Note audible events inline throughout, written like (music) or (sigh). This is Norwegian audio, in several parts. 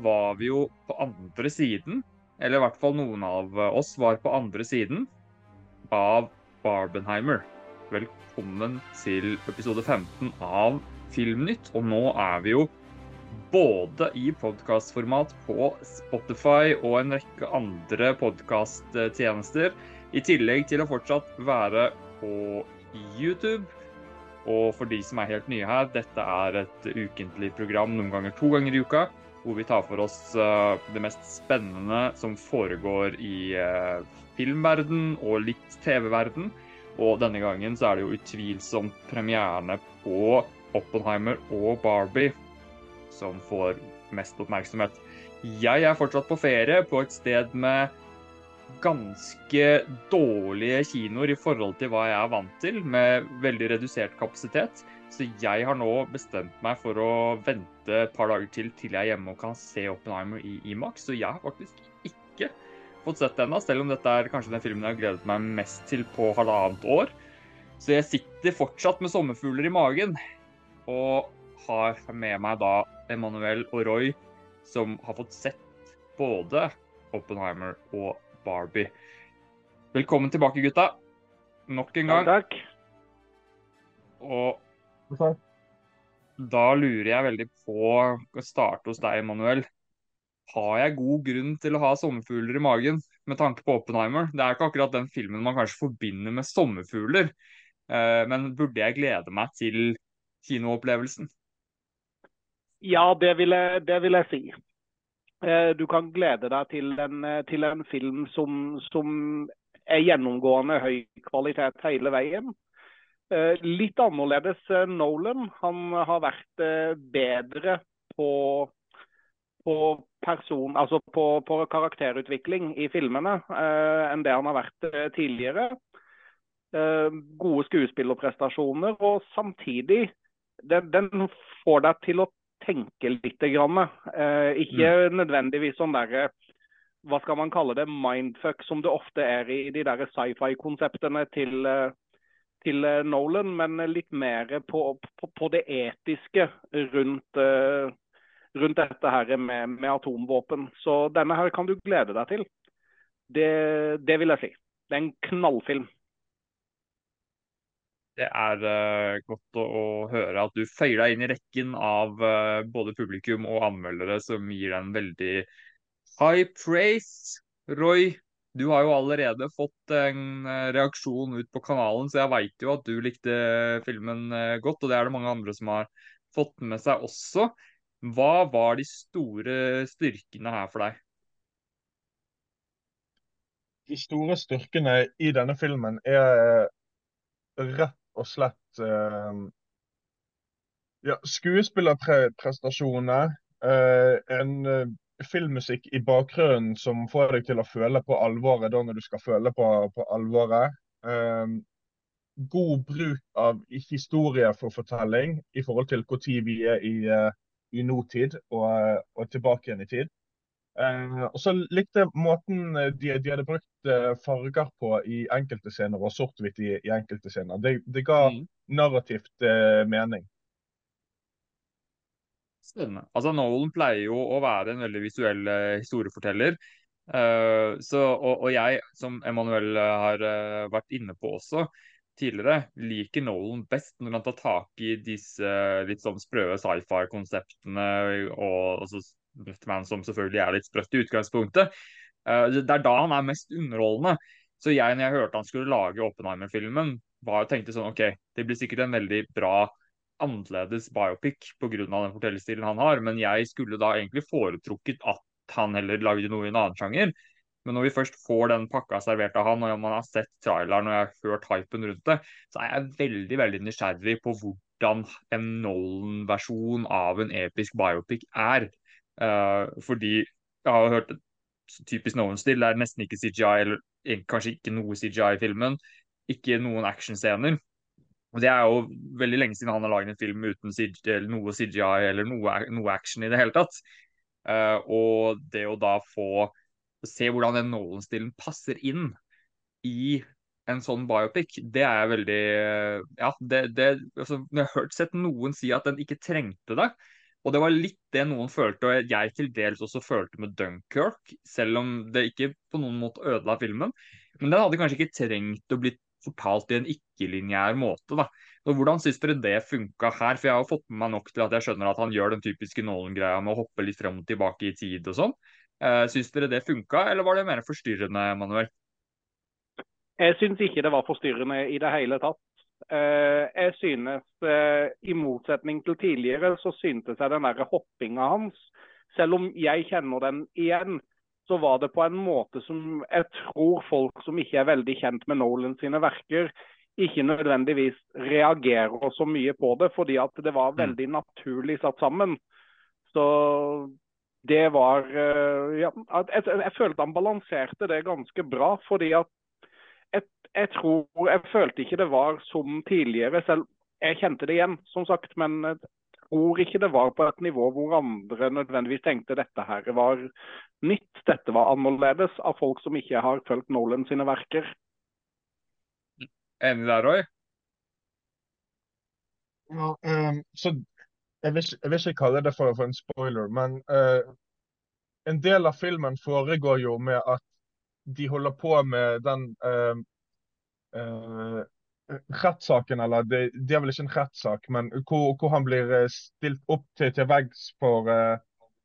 Var vi jo på andre siden, eller i hvert fall noen av oss var på andre siden, av Barbenheimer. Velkommen til episode 15 av Filmnytt. Og nå er vi jo både i podkastformat på Spotify og en rekke andre podkasttjenester, i tillegg til å fortsatt være på YouTube. Og for de som er helt nye her, dette er et ukentlig program, noen ganger to ganger i uka, hvor vi tar for oss uh, det mest spennende som foregår i uh, filmverden og litt TV-verden. Og denne gangen så er det jo utvilsomt premierene på Oppenheimer og Barbie som får mest oppmerksomhet. Jeg er fortsatt på ferie på et sted med ganske dårlige kinoer i forhold til hva jeg er vant til, med veldig redusert kapasitet. Så jeg har nå bestemt meg for å vente et par dager til til jeg er hjemme og kan se Oppenheimer i Imax. Så jeg har faktisk ikke fått sett det ennå, selv om dette er kanskje den filmen jeg har gledet meg mest til på halvannet år. Så jeg sitter fortsatt med sommerfugler i magen og har med meg da Emanuel og Roy, som har fått sett både Oppenheimer og Barbie. Velkommen tilbake, gutta. Nok en gang. Takk. Og da lurer jeg veldig på å starte hos deg, Emanuel. Har jeg god grunn til å ha sommerfugler i magen med tanke på Oppenheimer? Det er ikke akkurat den filmen man kanskje forbinder med sommerfugler. Eh, men burde jeg glede meg til kinoopplevelsen? Ja, det vil jeg, det vil jeg si. Eh, du kan glede deg til en, til en film som, som, er gjennomgående høy kvalitet hele veien. Eh, litt annerledes Nolan. Han har vært bedre på, på, person, altså på, på karakterutvikling i filmene enn det han har vært tidligere. Gode skuespillerprestasjoner, og samtidig den, den får deg til å tenke litt. Grann. Eh, ikke mm. nødvendigvis sånn derre hva skal man kalle det, mindfuck, som det ofte er i de der sci-fi-konseptene til, til, Nolan, men litt mer på, på, på det etiske rundt, rundt dette her med, med, atomvåpen. Så denne her kan du glede deg til. Det, det vil jeg si. Det er en knallfilm. Det er uh, godt å, å, høre at du føyer deg inn i rekken av uh, både publikum og anmeldere som gir deg en veldig high praise. Roy, du har jo allerede fått en uh, reaksjon ut på kanalen, så jeg veit jo at du likte filmen godt. Og det er det mange andre som har fått med seg også. Hva var de store styrkene her for deg? De store styrkene i denne filmen er rett og slett ja, skuespillerprestasjoner. En filmmusikk i bakgrunnen som får deg til å føle på alvoret da når du skal føle på, på alvoret. Um, god bruk av historiefortelling i forhold til når vi er i, i nåtid og, og tilbake igjen i tid. Uh, og så likte jeg måten eh, de, de, hadde brukt eh, farger på i enkelte scener, og sort-hvitt i, i, enkelte scener. Det, det ga mm. narrativt uh, mening. Spennende. Altså, Nolan pleier jo å være en veldig visuell uh, historieforteller. Uh, så, og, og, jeg, som Emanuel har uh, vært inne på også tidligere, liker Nolan best når han tar tak i disse litt sånn sprø sci-fi-konseptene og, og så Batman som selvfølgelig er litt sprøtt i utgangspunktet. Uh, det er da han er mest underholdende. Så jeg, når jeg hørte han skulle lage Oppenheimer-filmen, var tenkte sånn OK, det blir sikkert en veldig bra annerledes biopic pga. den fortellerstilen han har, men jeg skulle da egentlig foretrukket at han heller lagde noe i en annen sjanger. Men når vi først får den pakka servert av han, og man har sett traileren og jeg har hørt hypen rundt det, så er jeg veldig veldig nysgjerrig på hvordan en Nolan-versjon av en episk biopic er. Uh, fordi jeg har hørt typisk Nolan-stil. Det er nesten ikke CGI, eller kanskje ikke noe CGI i filmen. Ikke noen actionscener. Og Det er jo veldig lenge siden han har laget en film uten CGI, noe CGI eller noe, noe, action i det hele tatt. Uh, og det å da få se hvordan den Nolan-stilen passer inn i en sånn biopic, det er veldig Ja, det, det altså, Jeg har hørt sett noen si at den ikke trengte det. Og det var litt det noen følte, og jeg til dels også følte med Dunkerque, selv om det ikke på noen måte ødela filmen. Men den hadde kanskje ikke trengt å bli fortalt i en ikke-lineær måte. da. Og Hvordan syns dere det funka her? For Jeg har fått med meg nok til at jeg skjønner at han gjør den typiske Nolan-greia med å hoppe litt frem og tilbake i tid og sånn. Uh, syns dere det funka, eller var det mer forstyrrende, Manuel? Jeg syns ikke det var forstyrrende i det hele tatt. Uh, jeg synes, uh, i motsetning til tidligere, så syntes jeg den der hoppinga hans, selv om jeg kjenner den igjen, så var det på en måte som jeg tror folk som ikke er veldig kjent med Nolan sine verker, ikke nødvendigvis reagerer så mye på det, fordi at det var mm. veldig naturlig satt sammen. Så det var eh, ja, jeg, jeg, følte han balanserte det ganske bra. fordi at jeg tror Jeg følte ikke det var som tidligere. Selv jeg kjente det igjen, som sagt. Men jeg tror ikke det var på et nivå hvor andre nødvendigvis tenkte dette her var nytt. Dette var annerledes av folk som ikke har fulgt Nolan sine verker. Enig der, Roy? Ja, um, så jeg vil, jeg vil, ikke kalle det for, for en spoiler, men uh, en del av filmen foregår jo med at de holder på med den uh, uh, rettssaken, eller det, det, er vel ikke en rettssak, men hvor, hvor, han blir eh, stilt opp til, til veggs for, uh,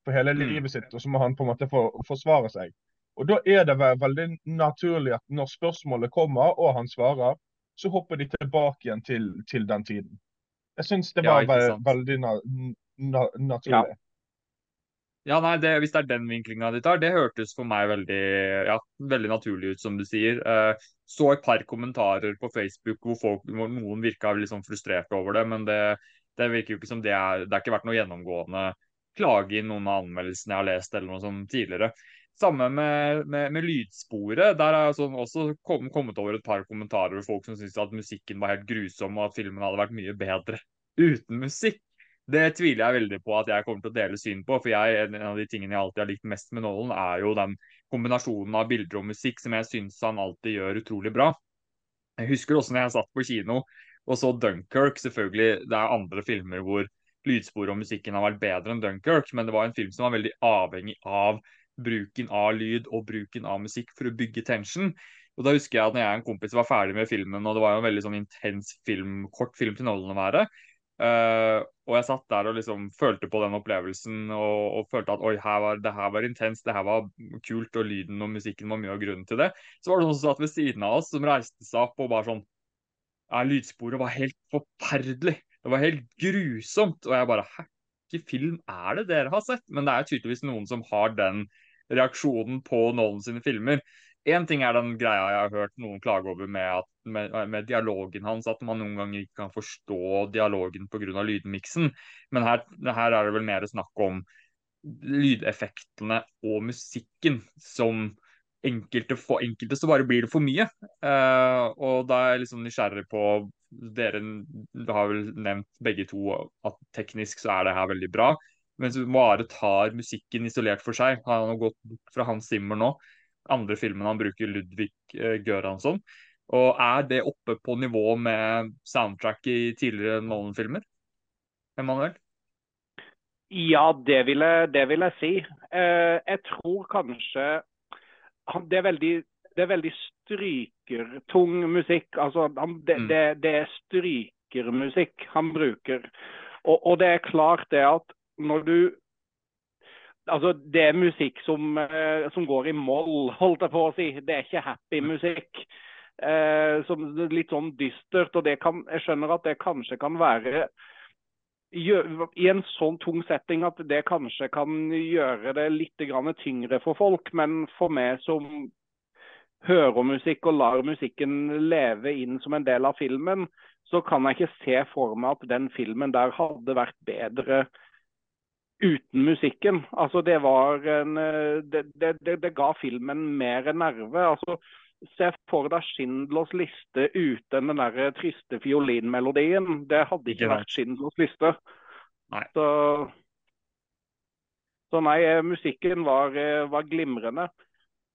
for, hele mm. livet sitt, og så må han på en måte for, forsvare seg. Og Da er det veldig naturlig at når spørsmålet kommer, og han svarer, så hopper de tilbake igjen til, til den tiden. Jeg syns det var ja, veldig na, na, naturlig. Ja. Ja, nei, det, Hvis det er den vinklinga de tar, det hørtes for meg veldig, ja, veldig naturlig ut, som du sier. Eh, så et par kommentarer på Facebook hvor, folk, hvor noen virka litt sånn frustrerte over det, men det, det, virker jo ikke som det er Det har ikke vært noe gjennomgående klage i noen av anmeldelsene jeg har lest eller noe sånt tidligere. Samme med, med, med lydsporet. Der har jeg sånn også kom, kommet over et par kommentarer hvor folk som syntes at musikken var helt grusom, og at filmen hadde vært mye bedre uten musikk. Det tviler jeg veldig på at jeg kommer til å dele syn på. For jeg, en av de tingene jeg alltid har likt mest med Nolan, er jo den kombinasjonen av bilder og musikk som jeg syns han alltid gjør utrolig bra. Jeg husker også når jeg satt på kino og så Dunkerque. Selvfølgelig, det er andre filmer hvor lydsporet og musikken har vært bedre enn Dunkerque, men det var en film som var veldig avhengig av bruken av lyd og bruken av musikk for å bygge tension. Og da husker jeg at når jeg og en kompis var ferdig med filmen, og det var jo en veldig sånn intens film, kort film til Nolan å være, Uh, og jeg satt der og liksom følte på den opplevelsen og, og følte at oi, her var, det her var intenst, det her var kult, og lyden og musikken var mye av grunnen til det. Så var det noen som satt ved siden av oss, som reiste seg opp og bare sånn ja, Lydsporet var helt forferdelig. Det var helt grusomt. Og jeg bare Hæ, hvilken film er det dere har sett? Men det er tydeligvis noen som har den reaksjonen på Nolan sine filmer. Én ting er den greia jeg har hørt noen klage over med, at, med, med, dialogen hans, at man noen ganger ikke kan forstå dialogen pga. lydmiksen. Men her, her, er det vel mer snakk om lydeffektene og musikken som enkelte For enkelte så bare blir det for mye. Uh, og da er jeg liksom nysgjerrig på Dere har vel nevnt begge to at teknisk så er det her veldig bra. Men Mare tar musikken isolert for seg, Han har gått bort fra Hans Zimmer nå andre filmen han bruker Ludvig uh, Göransson. Og er det oppe på nivå med soundtrack i tidligere Nolan-filmer? Emanuel? Ja, det vil jeg, det vil jeg si. Uh, jeg tror kanskje det er veldig, det er veldig strykertung musikk. Altså, han, det, mm. det, det, er strykermusikk han bruker. Og, og, det er klart det at når du Altså, det er musikk som, uh, som, går i moll, holdt jeg på å si. Det er ikke happy musikk. Uh, som litt sånn dystert. og kan, Jeg skjønner at det kanskje kan være i en sånn tung setting at det kanskje kan gjøre det litt tyngre for folk. Men for meg som hører musikk og lar musikken leve inn som en del av filmen, så kan jeg ikke se for meg at den filmen der hadde vært bedre uten musikken. Altså, det var en eh, det, det, det, det ga filmen mer nerve. Altså, Se for deg Schindlers liste uten den der triste fiolinmelodien. Det hadde ikke vært Schindlers liste. Nei. Så, så nei, eh, musikken var, eh, var glimrende.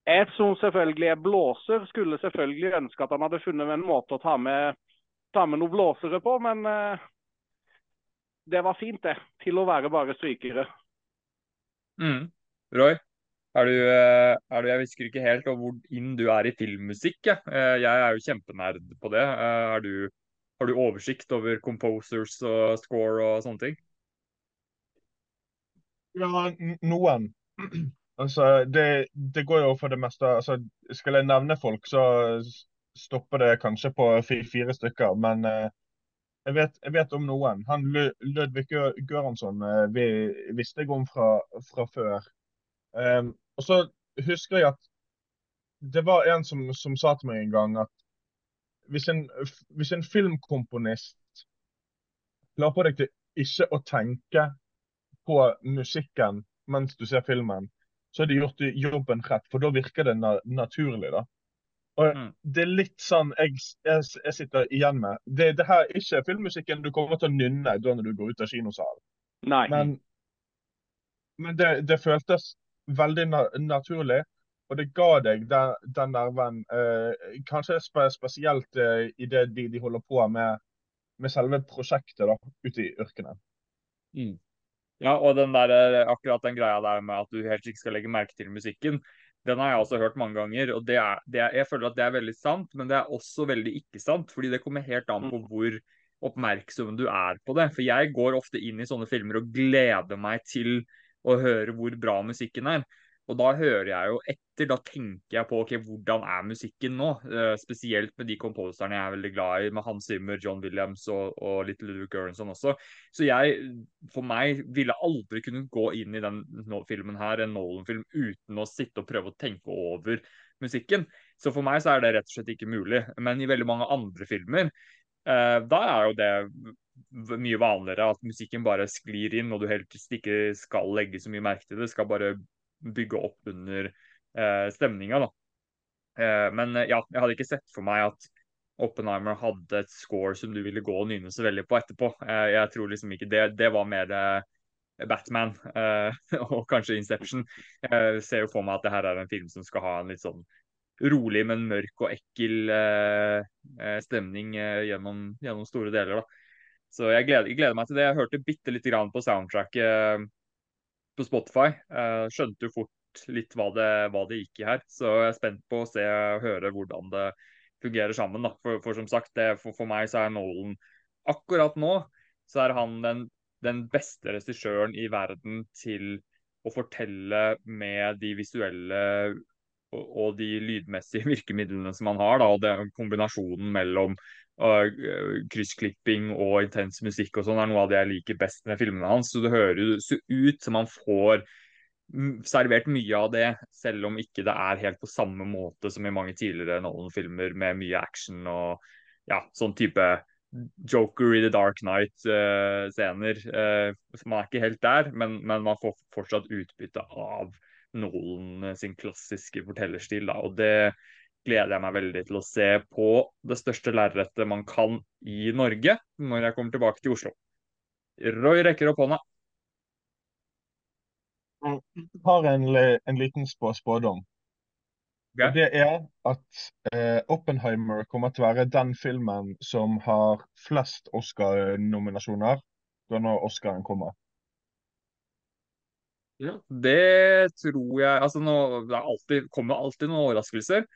Jeg som selvfølgelig er blåser, skulle selvfølgelig ønske at han hadde funnet en måte å ta med, ta med noen blåsere på, men det var fint, det. Til å være bare strykere. Mm. Roy, er du, eh, er du, jeg husker ikke helt hvor inn du er i filmmusikk. Ja. Eh, jeg er jo kjempenerd på det. Eh, du, har du oversikt over composers og score og sånne ting? Ja, noen. (clears throat) Altså, det, det, går jo for det meste altså, Skal jeg nevne folk, så stopper det kanskje på fire stykker. Men jeg vet, jeg vet, om noen. Han Ludvig Göransson eh, vi, visste jeg om fra, fra før. Um, og så husker jeg at det var en som, som sa til meg en gang at hvis en, hvis en filmkomponist lar på deg til ikke å tenke på musikken mens du ser filmen, så har de gjort jobben rett. For da virker det na naturlig. da. Og mm. Det er litt sånn jeg, jeg, jeg sitter igjen med. Det, det, her er ikke filmmusikken du kommer til å nynne da når du går ut av kinosalen. Nei. Men, men det, det, føltes veldig na naturlig. Og det ga deg den, den nerven, eh, kanskje spe, spesielt eh, i det de, de, holder på med, med selve prosjektet da, ute i ørkenen. Mm. Ja, og den der, eh, akkurat den greia der med at du helt ikke skal legge merke til musikken, den har jeg også hørt mange ganger. og det er, det er, Jeg føler at det er veldig sant, men det er også veldig ikke sant. fordi det kommer helt an på mm. hvor oppmerksom du er på det. For jeg går ofte inn i sånne filmer og gleder meg til å høre hvor bra musikken er. Og da hører jeg jo etter, da tenker jeg på ok, hvordan er musikken nå? Uh, spesielt med de komposerne jeg er veldig glad i, med Hans Zimmer, John Williams og, og litt Luke Göransson også. Så jeg, for meg, ville aldri kunne gå inn i den filmen her, en Nolan-film, uten å sitte og prøve å tenke over musikken. Så for meg så er det rett og slett ikke mulig. Men i veldig mange andre filmer, uh, da er jo det mye vanligere at musikken bare sklir inn, og du helt ikke skal legge så mye merke til det. Skal bare bygge opp under eh, stemninga. da. Eh, men eh, ja, jeg hadde ikke sett for meg at Oppenheimer hadde et score som du ville gå og nyne så veldig på etterpå. Eh, jeg tror liksom ikke det. Det var mer eh, Batman eh, (laughs) og kanskje Inception. Jeg ser jo for meg at det her er en film som skal ha en litt sånn rolig, men mørk og ekkel stemning gjennom, gjennom, store deler. da. Så jeg gleder, jeg gleder, meg til det. Jeg hørte bitte lite grann på soundtracket på Spotify. Uh, skjønte jo fort litt hva det, hva det, gikk i her. Så jeg er spent på å se og høre hvordan det fungerer sammen. Da. For, for som sagt, det, for, for, meg så er Nolan akkurat nå så er han den, den beste regissøren i verden til å fortelle med de visuelle og, de lydmessige (laughs) virkemidlene som han har. Da, og det, kombinasjonen mellom uh, kryssklipping og intens musikk og sånn er noe av det jeg liker best med filmene hans. Så det høres ut som han får servert mye av det, selv om ikke det er helt på samme måte som i mange tidligere Nolan-filmer med mye action og ja, sånn type Joker i The Dark Night-scener. Uh, uh, man er ikke helt der, men, men, man får fortsatt utbytte av Nolan sin klassiske fortellerstil. Da. Og det gleder jeg meg veldig til å se på det største lerretet man kan i Norge når jeg kommer tilbake til Oslo. Roy rekker opp hånda. Jeg har en, en liten spådom. Okay. Det er at eh, Oppenheimer kommer til å være den filmen som har flest Oscar-nominasjoner når Oscaren kommer. Ja, det tror jeg Altså, nå, det alltid, kommer alltid noen overraskelser.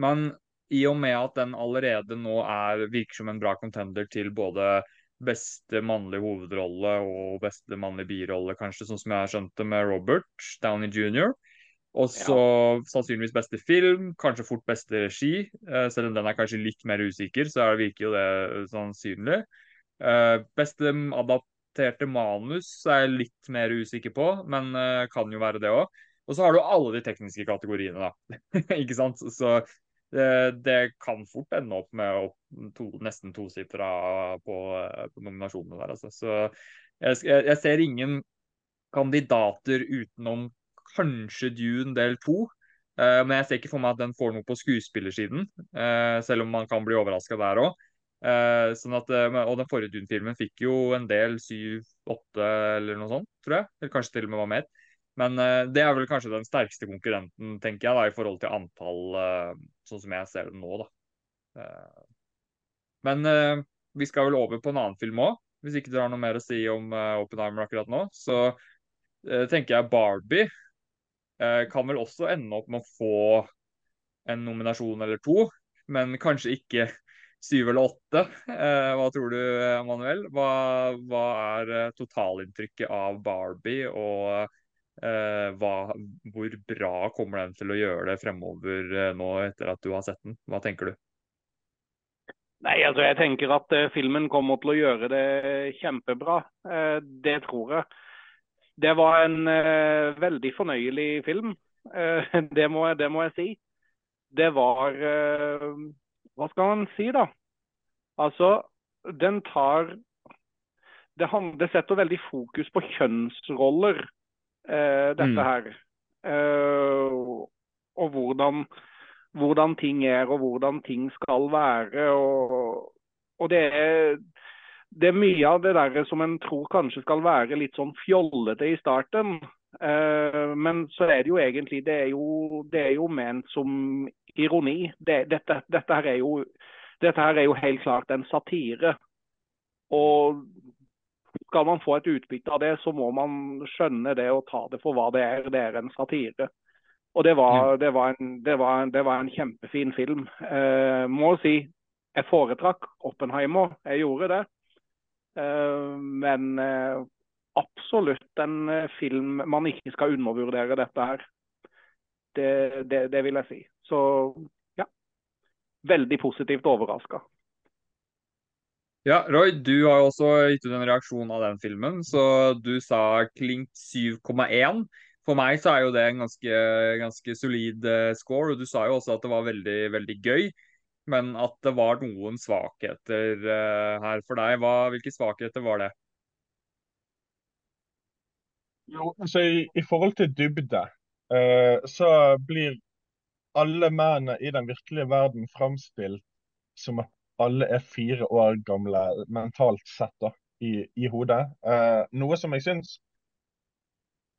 Men i og med at den allerede nå er, virker som en bra contender til både beste mannlige hovedrolle og beste mannlige birolle, kanskje, sånn som jeg har skjønt det med Robert Downey jr. Og så ja. sannsynligvis beste film, kanskje fort beste regi. Eh, selv om den er kanskje litt mer usikker, så virker jo det sannsynlig. beste beste adapterte manus er jeg litt mer usikker på, men uh, kan jo være det òg. Og så har du alle de tekniske kategoriene, da. (laughs) ikke sant? Så det, det, kan fort ende opp med opp to, nesten tosifra på, på nominasjonene der, altså. Så jeg, jeg, ser ingen kandidater utenom kanskje Dune del to. Uh, men jeg ser ikke for meg at den får noe på skuespillersiden, uh, selv om man kan bli overraska der òg. Eh, sånn at, og den forrige Dune-filmen fikk jo en del, syv, åtte eller noe sånt, tror jeg. Eller kanskje til og med var mer. Men eh, det er vel kanskje den sterkeste konkurrenten, tenker jeg, da, i forhold til antall, eh, sånn som jeg ser det nå. da. Uh, men vi skal vel over på en annen film òg. Hvis ikke dere har noe mer å si om Oppenheimer akkurat nå, så tenker jeg Barbie kan vel også ende opp med å få en nominasjon eller to, men kanskje ikke syv eller åtte. hva tror du, Manuel? Hva, hva er totalinntrykket av Barbie, og hva, hvor bra kommer den til å gjøre det fremover nå etter at du har sett den? Hva tenker du? Nei, altså jeg tenker at filmen kommer til å gjøre det kjempebra. Det tror jeg. Det var en veldig fornøyelig film. (laughs) Det må, det, må, jeg si. Det var Hva skal man si, da? Altså, den tar Det, det setter veldig fokus på kjønnsroller, dette mm. her. og hvordan hvordan ting er og hvordan ting skal være. Og, og det, er, det, er, mye av det der som en tror kanskje skal være litt sånn fjollete i starten. Uh, men så er det jo egentlig Det er jo, det er jo ment som ironi. Det, dette, dette, her jo, dette, her er jo, helt klart en satire. Og skal man få et utbytte av det, så må man skjønne det og ta det for hva det er. Det er en satire. Og det var, det var, en, det var, det var en, kjempefin film. Eh, må si jeg foretrakk Oppenheimer, jeg gjorde det. Eh, men eh, absolutt en eh, film man ikke skal undervurdere dette her. Det, det, det vil jeg si. Så ja. Veldig positivt overraska. Ja, Roy, du har jo også gitt ut en reaksjon av den filmen. Så du sa Klink 7,1. For meg så er jo det en ganske, ganske solid uh, score. og Du sa jo også at det var veldig, veldig gøy, men at det var noen svakheter uh, her for deg. Hva, hvilke svakheter var det? Jo, altså I, i forhold til dybde, uh, så blir alle mennene i den virkelige verden framstilt som at alle er fire år gamle mentalt sett da, i, i hodet. noe som jeg syns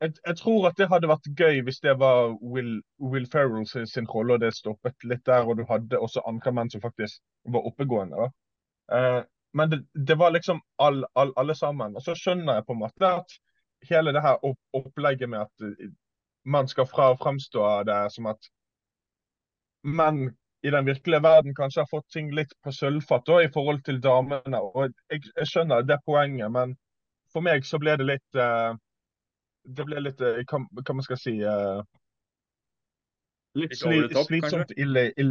jeg, jeg, tror at det hadde vært gøy hvis det var Will, Will Ferrell sin, rolle, og det stoppet litt der, og du hadde også andre menn som faktisk var oppegående. Eh, men det, det, var liksom all, all, alle sammen. Og så skjønner jeg på en måte at hele det her opp, opplegget med at eh, man skal fra fremstå det som at menn i den virkelige verden kanskje har fått ting litt på sølvfat i forhold til damene. og jeg, jeg, skjønner det poenget, men for meg så ble det litt uh, det ble litt uh, Hva, hva man skal si uh, Litt sli, top, slitsomt i, i,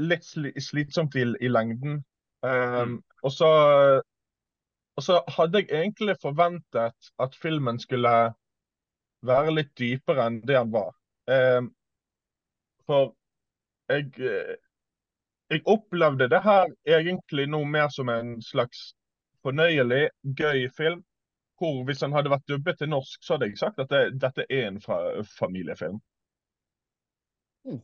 litt sli, slitsomt i, i lengden. Um, mm. og, så, og så hadde jeg egentlig forventet at filmen skulle være litt dypere enn det han var. Um, for jeg, eh, jeg opplevde det her egentlig noe mer som en slags fornøyelig, gøy film hvor hvis den hadde vært dubbet til norsk, så hadde jeg sagt at det, dette er en fa familiefilm. Mm.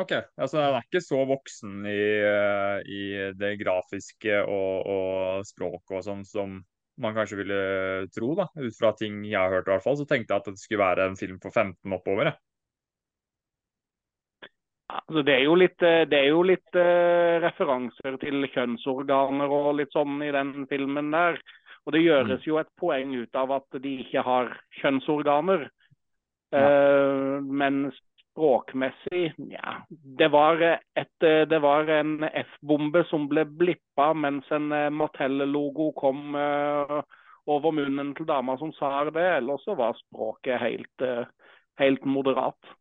OK. Altså den er ikke så voksen i, uh, i det grafiske og, og språket og sånn som man kanskje ville tro, da. Ut fra ting jeg har hørt, i hvert fall, så tenkte jeg at det skulle være en film for 15 oppover. Jeg. Altså, det er jo litt, eh, det er jo litt uh, referanser til kjønnsorganer og litt sånn i den filmen der. Og det gjøres mm. jo et poeng ut av at de ikke har kjønnsorganer. Ja. Uh, men språkmessig, ja Det var, et, det var en F-bombe som ble blippa mens en Mattel-logo kom uh, over munnen til dama som sa det. Ellers så var språket helt, helt moderat.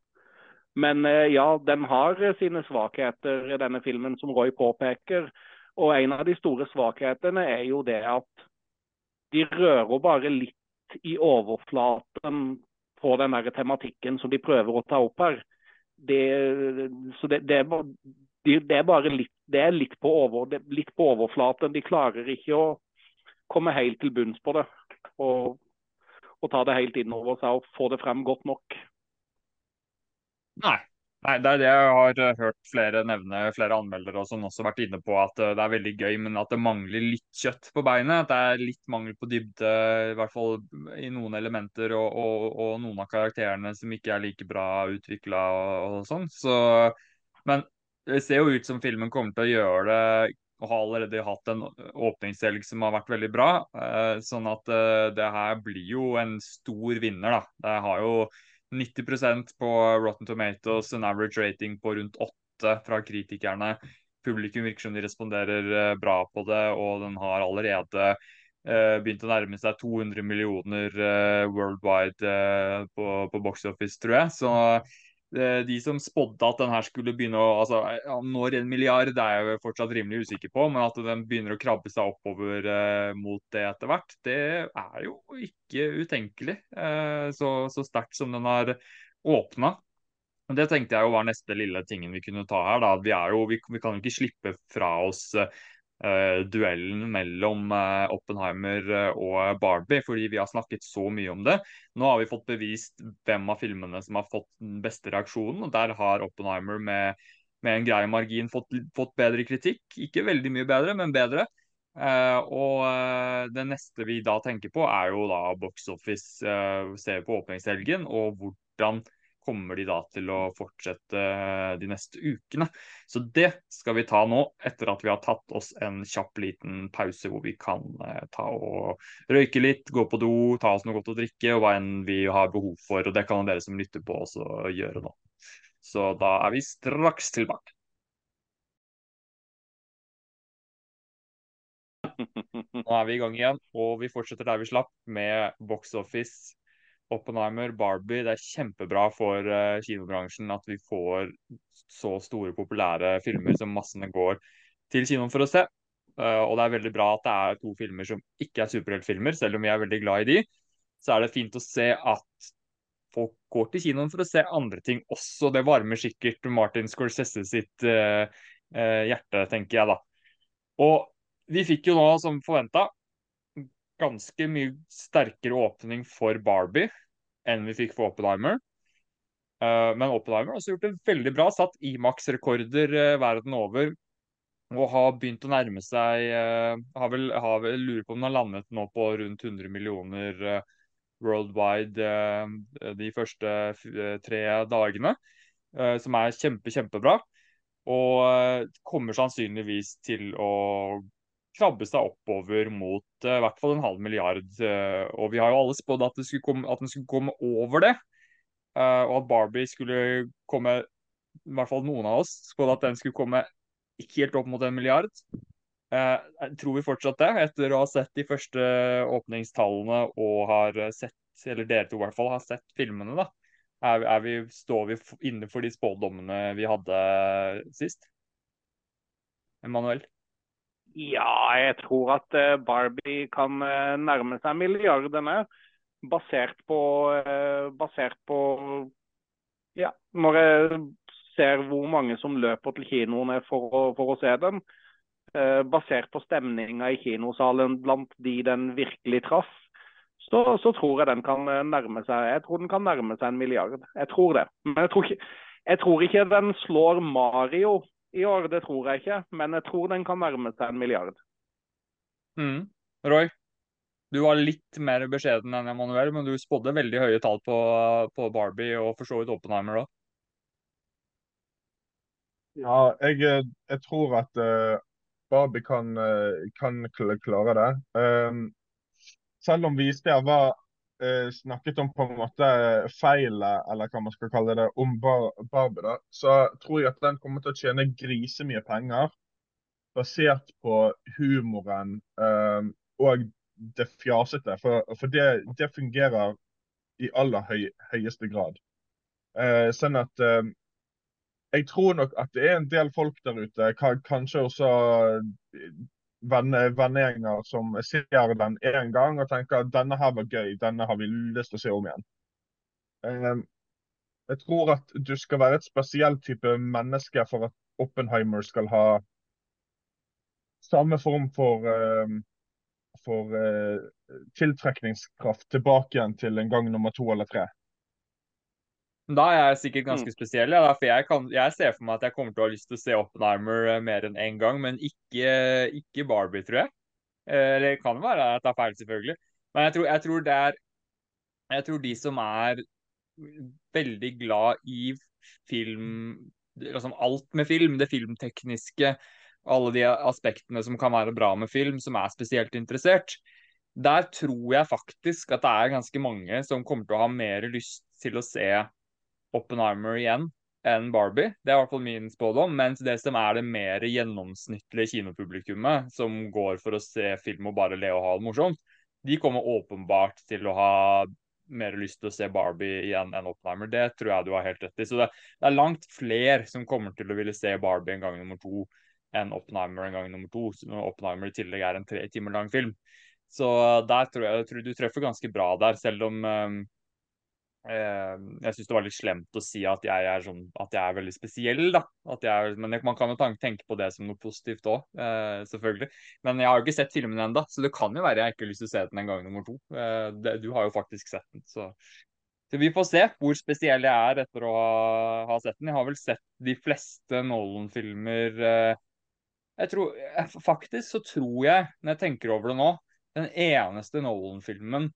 Men ja, den har sine svakheter, denne filmen, som Roy påpeker. Og en av de store svakhetene er jo det at de rører bare litt i overflaten på den der tematikken som de prøver å ta opp her. Det, så det, det, det, er bare litt, det er litt på, over, litt på overflaten. De klarer ikke å komme helt til bunns på det. Og, og ta det helt innover seg og få det frem godt nok. Nei, Nei, Det er det jeg har eh, hørt flere nevne, flere anmeldere og som også vært inne på. At eh, det er veldig gøy, men at det mangler litt kjøtt på beinet. At det er litt mangel på dybde, i hvert fall i noen elementer og, og, og noen av karakterene som ikke er like bra utvikla og, og, sånn. Så, men det ser jo ut som filmen kommer til å gjøre det og har allerede hatt en åpningshelg som har vært veldig bra. Uh, sånn at det her blir jo en stor vinner, da. Det har jo 90% på Rotten Tomatoes, en average rating på rundt 8 fra kritikerne. Publikum virker som de responderer bra på det, og den har allerede begynt å nærme seg 200 millioner worldwide på, på box office, tror jeg. Så Eh, de som spådde at den her skulle begynne å altså, Når en milliard det er jeg fortsatt rimelig usikker på, men at den begynner å krabbe seg oppover eh, mot det etter hvert, det er jo ikke utenkelig. Eh, så, så sterkt som den har åpna. Det tenkte jeg jo var neste lille tingen vi kunne ta her. Da. Vi, jo, vi, vi kan jo ikke slippe fra oss eh, duellen mellom uh, Oppenheimer eh, og Barbie, fordi vi har snakket så mye om det. Nå har vi fått bevist hvem av filmene som har fått den beste reaksjonen, og der har Oppenheimer med, med en grei margin fått, fått, bedre kritikk. Ikke veldig mye bedre, men bedre. Og det neste vi da tenker på, er jo da box office, ser på åpningshelgen, og hvordan kommer de da til å fortsette eh, de neste ukene. Så det skal vi ta nå, etter at vi har tatt oss en kjapp liten pause hvor vi kan eh, ta og røyke litt, gå på do, ta oss noe godt å drikke og hva enn vi har behov for. Og det kan dere som lytter på også gjøre nå. Så da er vi straks tilbake. (laughs) Nå er vi i gang igjen, og vi fortsetter der vi slapp, med Box Office Oppenheimer, Barbie. Det er kjempebra for uh, kinobransjen at vi får så store, populære filmer som massene går til kinoen for å se. Uh, og det er veldig bra at det er to filmer som ikke er superheltfilmer, selv om vi er veldig glad i de. Så er det fint å se at folk går til kinoen for å se andre ting også. Det varmer sikkert Martin Scorsese sitt uh, hjerte, tenker jeg da. Og vi fikk jo nå, som forventa, ganske mye sterkere åpning for Barbie enn vi fikk for Oppenheimer. Uh, men Oppenheimer har også gjort det veldig bra. Satt Imax-rekorder uh, verden over. Og har begynt å nærme seg uh, har vel, har vel, Lurer på om den har landet nå på rundt 100 millioner worldwide de første tre dagene. som er kjempe, kjempebra. Og kommer sannsynligvis til å krabbe seg oppover mot uh, i hvert fall en halv milliard. Uh, og vi har jo alle spådd at, at, den skulle komme over det. Uh, og at Barbie skulle komme I hvert fall noen av oss spådde at den skulle komme ikke helt opp mot en milliard. jeg tror vi fortsatt det, etter å ha sett de første åpningstallene og har sett, eller dere to i hvert fall, har sett filmene, da. Er, er vi, står vi innenfor de spådommene vi hadde sist? Emanuel? Ja, jeg tror at eh, Barbie kan eh, nærme seg milliardene. Basert på, eh, basert på Ja, når jeg ser hvor mange som løper til kinoene for å, for å se den. Basert på stemninga i kinosalen blant de den virkelig traff, så, så, tror jeg den kan nærme seg Jeg tror den kan nærme seg en milliard. Jeg tror det. Men jeg tror ikke, jeg tror ikke den slår Mario i år, det tror jeg ikke. Men jeg tror den kan nærme seg en milliard. Mm. Roy, du var litt mer beskjeden enn Emanuel, men du spådde veldig høye tall på, på Barbie og for så vidt Oppenheimer òg. Ja, jeg, jeg, tror at uh, Barbie kan, uh, kan, klare det. Um, selv om vi i sted var eh, snakket om på en måte feilet, eller hva man skal kalle det, om bar Barbie, da, så tror jeg at den kommer til å tjene grisemye penger basert på humoren eh, og det fjasete. For, for det, det, fungerer i aller høy, høyeste grad. Eh, sånn at eh, jeg tror nok at det er en del folk der ute, kanskje også vennegjenger som ser den én gang og tenker at denne her var gøy, denne har vi lyst til å se om igjen. Ehm, jeg tror at du skal være et spesiell type menneske for at Oppenheimer skal ha samme form for, ehm, for eh, tiltrekningskraft tilbake igjen til en gang nummer to eller tre. Da er jeg sikkert ganske mm. spesiell. Ja, for jeg, kan, jeg, ser for meg at jeg kommer til å ha lyst til å se Oppenheimer eh, mer enn én en gang, men ikke, ikke, Barbie, tror jeg. Eh, eller det kan være at jeg tar feil, selvfølgelig. Men jeg tror, jeg tror, det er Jeg tror de som er veldig glad i film liksom Alt med film, det filmtekniske, alle de aspektene som kan være bra med film, som er spesielt interessert, der tror jeg faktisk at det er ganske mange som kommer til å ha mer lyst til å se Oppenheimer igjen enn Barbie. Det er i hvert fall min spådom. Mens det som er det mer gjennomsnittlige kinopublikummet, som går for å se film og bare le og ha det morsomt, de kommer åpenbart til å ha mer lyst til å se Barbie igjen enn Oppenheimer. Det tror jeg du har helt rett i. Så det, det er langt flere som kommer til å ville se Barbie en gang nummer to enn Oppenheimer en gang nummer to. Når Oppenheimer i tillegg er en tre timer lang film. Så der tror jeg, jeg tror du treffer ganske bra der, selv om um, jeg syns det var litt slemt å si at jeg er, sånn, at jeg er veldig spesiell, da. Er, men man kan jo tenke på det som noe positivt òg, eh, selvfølgelig. Men jeg har jo ikke sett filmen ennå, så det kan jo være jeg ikke har lyst til å se den en gang nummer to. Eh, du har jo faktisk sett den, så. så vi får se hvor spesiell jeg er etter å ha, sett den. Jeg har vel sett de fleste Nolan-filmer eh, Jeg tror Faktisk så tror jeg, når jeg tenker over det nå, den eneste Nolan-filmen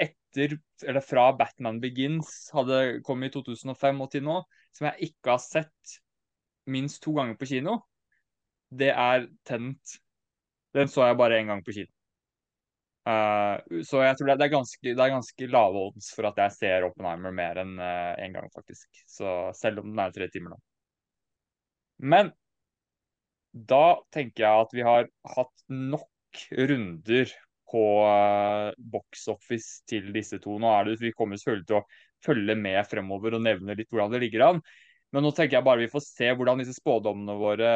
etter, eller fra Batman Begins hadde kommet i 2005 og til nå, som jeg ikke har sett minst to ganger på kino, det er Tent. Den så jeg bare én gang på kino. Uh, så jeg tror det, er ganske, ganske lave odds for at jeg ser Oppenheimer mer enn én en gang, faktisk. Så selv om den er tre timer nå. Men da tenker jeg at vi har hatt nok runder på uh, box office til disse to. Nå er det, Vi kommer selvfølgelig til å følge med fremover og nevne litt hvordan det ligger an. Men nå tenker jeg bare vi får se hvordan disse spådommene våre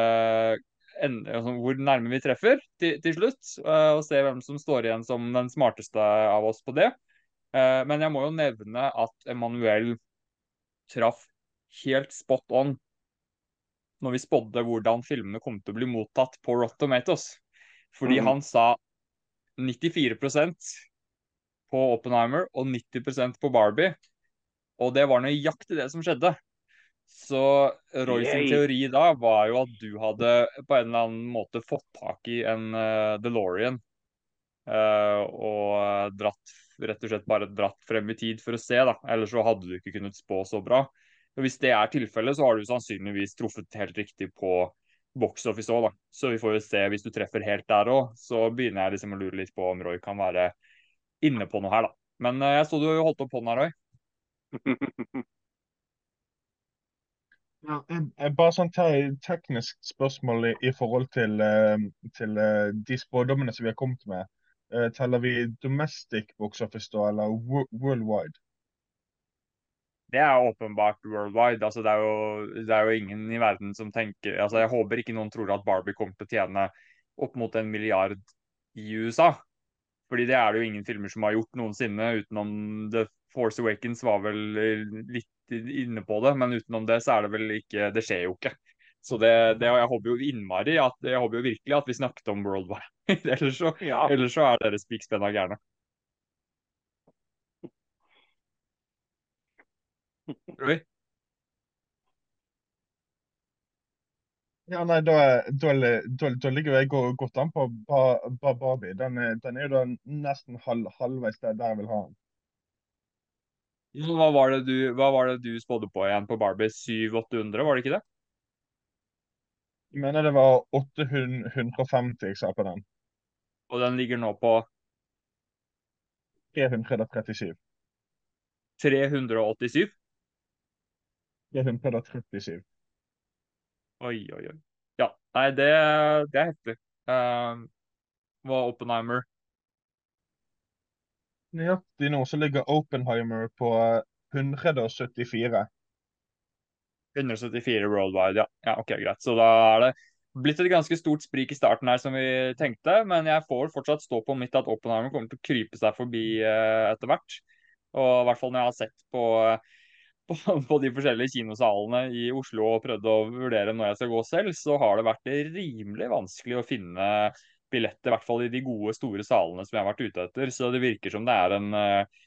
altså, hvor nærme vi treffer til, til slutt. Uh, og se hvem som står igjen som den smarteste av oss på det. Men jeg må jo nevne at Emanuel traff helt spot on når vi spådde hvordan filmene kom til å bli mottatt på Rotten Tomatoes. Fordi mm. han sa 94% på Oppenheimer og 90% på Barbie. Og det var nøyaktig det som skjedde. Så Roy sin teori da var jo at du hadde på en eller annen måte fått tak i en uh, DeLorean uh, og dratt rett og slett bare dratt frem i tid for å se, da. Ellers så hadde du ikke kunnet spå så bra. Og Hvis det er tilfellet, så har du sannsynligvis truffet helt riktig på box office òg, da. Så vi får jo se hvis du treffer helt der òg. Så begynner jeg liksom å lure litt på om Roy kan være inne på noe her, da. Men uh, jeg så du holdt opp hånda, Roy. (laughs) Ja, bare sånn te teknisk spørsmål i, i forhold til, uh, til uh, de spådommene som vi har kommet med. Uh, teller vi domestic box office da, eller worldwide? Det er åpenbart worldwide. Altså, det, er jo, det, er jo, ingen i verden som tenker altså, Jeg håper ikke noen tror at Barbie kommer til å tjene opp mot en milliard i USA. Fordi det er det jo ingen filmer som har gjort noensinne, utenom The Force Awakens var vel litt inne på det, men utenom det så er det vel ikke Det skjer jo ikke. Så det, det jeg håper jo innmari at, jeg håper jo virkelig at vi snakket om worldwide. (laughs) ellers, så, ja. ellers så er dere spikspenna gærne. Oi. Ja, nei, da, da, da, da ligger jeg godt an på Barbie. Den, den er jo da nesten halv, halvveis der jeg vil ha den. Hva var det du, hva var det du spådde på igjen på Barbie? 700-800, var det ikke det? Jeg mener det var 850 jeg sa på den. Og den ligger nå på 337. 387? Det er 137. Oi, oi, oi. Ja, nei, det, det er heftig. Uh, hva Oppenheimer? Nøyaktig nå så ligger Oppenheimer på 174. 174 worldwide, ja. ja. Ok, greit. Så da er det blitt et ganske stort sprik i starten her som vi tenkte. Men jeg får fortsatt stå på mitt at Oppenheimer kommer til å krype seg forbi uh, etter hvert. Og i hvert fall når jeg har sett på uh, på, (laughs) på, de forskjellige kinosalene i Oslo og prøvde å vurdere når jeg skal gå selv, så har det vært rimelig vanskelig å finne billetter, i hvert fall i de gode, store salene som jeg har vært ute etter. Så det virker som det er en uh,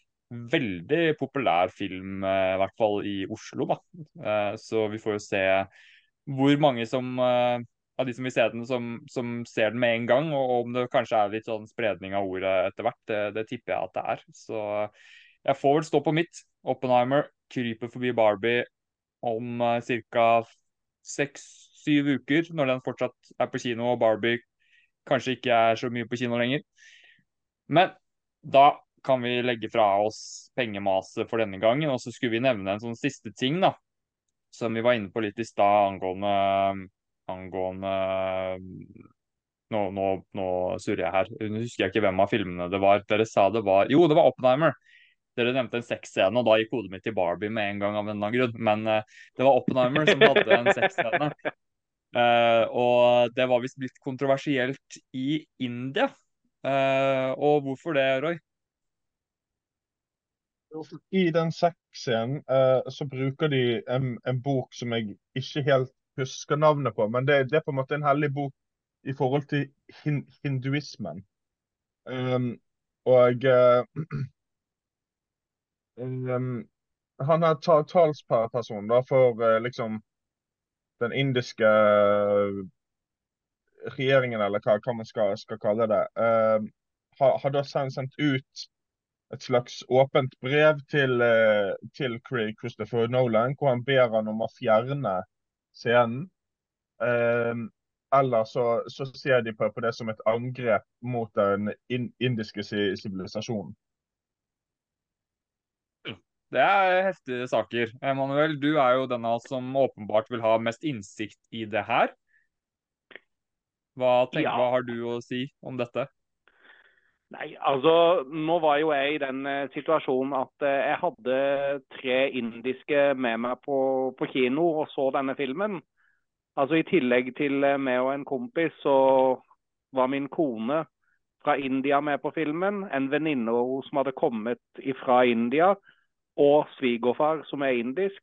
veldig populær film, uh, i hvert fall i Oslo. da. Uh, så vi får jo se hvor mange som av de som vil se den, som, som, ser den med en gang, og om det kanskje er litt sånn spredning av ordet etter hvert. Det, det tipper jeg at det er. Så jeg får vel stå på mitt. Oppenheimer kryper forbi Barbie om uh, ca. seks-syv uker, når den fortsatt er på kino og Barbie kanskje ikke er så mye på kino lenger. Men da kan vi legge fra oss pengemaset for denne gangen, og så skulle vi nevne en sånn siste ting, da. Som vi var inne på litt i stad angående, angående nå, nå, nå surrer jeg her. Nå husker jeg ikke hvem av filmene det var. Dere sa det var Jo, det var Oppenheimer. Dere nevnte en sexscene, og da gikk hodet mitt til Barbie med en gang. av en eller annen grunn. Men uh, det var Oppenheimer som hadde en sexscene. Uh, (laughs) og det var visst blitt kontroversielt i India. Uh, og hvorfor det, Roy? I den sexscenen så bruker de en, en, bok som jeg ikke helt husker navnet på, men det, det er på en måte en hellig bok i forhold til hin hinduismen. Um, og uh, (clears throat) han er ta talsperson da, for uh, liksom den indiske uh, regjeringen, eller hva, hva man skal, skal, kalle det, uh, har, da sendt ut et slags åpent brev til, uh, til Christopher Nolan, hvor han ber han om å fjerne scenen. Uh, eller så, så ser de på, på, det som et angrep mot den indiske sivilisasjonen. Det er heftige saker. Emanuel, du er jo den av oss som åpenbart vil ha mest innsikt i det her. Hva, tenk, ja. hva har du å si om dette? Nei, altså Nå var jo jeg i den uh, situasjonen at uh, jeg hadde tre indiske med meg på, på kino og så denne filmen. Altså I tillegg til eh, meg og en kompis, så var min kone fra India med på filmen. En venninne som hadde kommet fra India, og svigerfar som er indisk.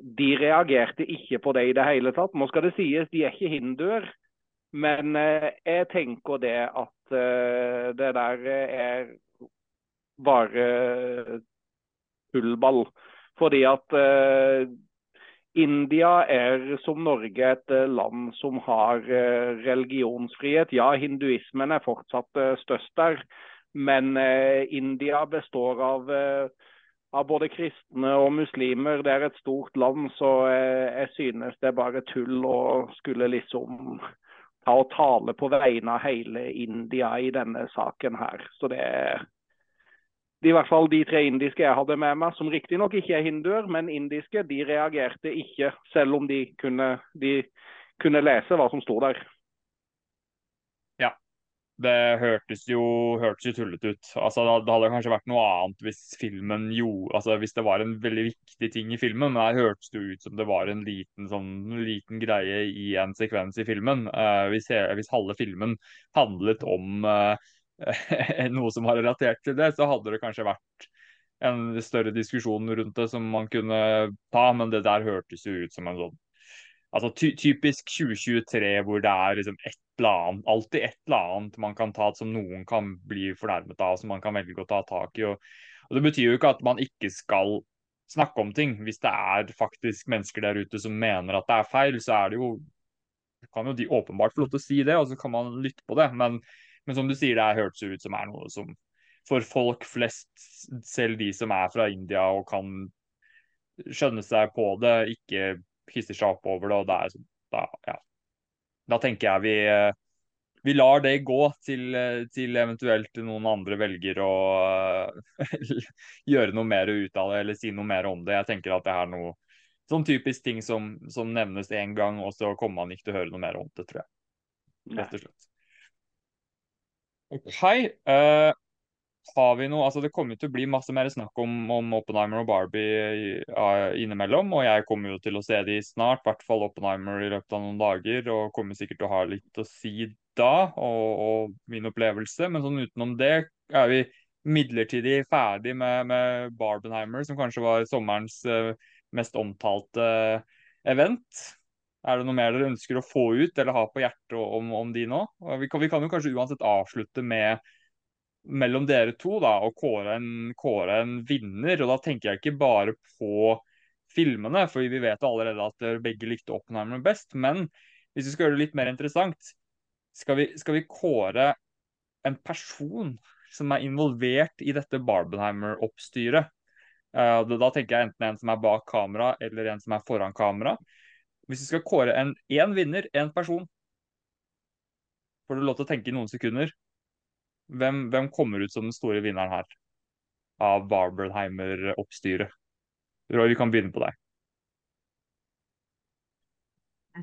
De reagerte ikke på det i det hele tatt. Nå skal det sies, de er ikke hinduer. Men eh, jeg tenker det at eh, det der er bare tullball. Fordi at eh, India er som Norge et eh, land som har eh, religionsfrihet. Ja, hinduismen er fortsatt eh, størst der, men India består av, av både kristne og muslimer. Det er et stort land, så jeg synes det er bare tull å skulle liksom ta og tale på vegne av hele India i denne saken her. Så det er i hvert fall de tre indiske jeg hadde med meg, som riktignok ikke er hinduer, men indiske, de reagerte ikke, selv om de kunne, de kunne lese hva som sto der. Det hørtes jo, hørtes jo tullete ut. Altså, det hadde kanskje vært noe annet hvis filmen jo, altså hvis det var en veldig viktig ting i filmen. Men her hørtes det ut som det var en liten, sånn, liten greie i en sekvens i filmen. Uh, hvis, hvis halve filmen handlet om uh, (laughs) noe som var relatert til det, så hadde det kanskje vært en større diskusjon rundt det som man kunne ta, men det der hørtes jo ut som en sånn altså ty typisk 2023 hvor det er liksom et eller annet, alltid et eller annet man kan ta som noen kan bli fornærmet av, som man kan velge å ta tak i. Og, og Det betyr jo ikke at man ikke skal snakke om ting. Hvis det er faktisk mennesker der ute som mener at det er feil, så er det jo kan jo de åpenbart få lov til å si det, og så kan man lytte på det. Men men som du sier, det hørtes ut som er noe som for folk flest, selv de som er fra India og kan skjønne seg på det, ikke hisser seg opp over det. og det er, da, ja. da tenker jeg vi, vi lar det gå til, til, eventuelt noen andre velger å (laughs) gjøre noe mer ut av det eller si noe mer om det. Jeg tenker at det er noe sånn typisk ting som, som nevnes én gang, og så kommer man ikke til å høre noe mer om det, tror jeg. Rett og slett. Hei. Uh, har vi noe Altså, det kommer til å bli masse mer snakk om, om Oppenheimer og Barbie innimellom. Og jeg kommer jo til å se de snart, i hvert fall Oppenheimer i løpet av noen dager. Og kommer sikkert til å ha litt å si da, og, og min opplevelse. Men sånn utenom det er vi midlertidig ferdig med, med Barbenheimer, som kanskje var sommerens uh, mest omtalte event. Er det noe mer dere ønsker å få ut eller ha på hjertet om, om de nå? Vi kan, vi kan, jo kanskje uansett avslutte med mellom dere to da, å kåre en, kåre en vinner. Og da tenker jeg ikke bare på filmene, for vi vet allerede at dere begge likte Oppenheimer best. Men hvis vi skal gjøre det litt mer interessant, skal vi, skal vi kåre en person som er involvert i dette Barbenheimer-oppstyret? Uh, da tenker jeg enten en som er bak kamera, eller en som er foran kamera. Hvis du skal kåre en én vinner, én person, får du lov til å tenke i noen sekunder. Hvem, hvem kommer ut som den store vinneren her? Av Barbenheimer-oppstyret. Roy, vi kan begynne på deg.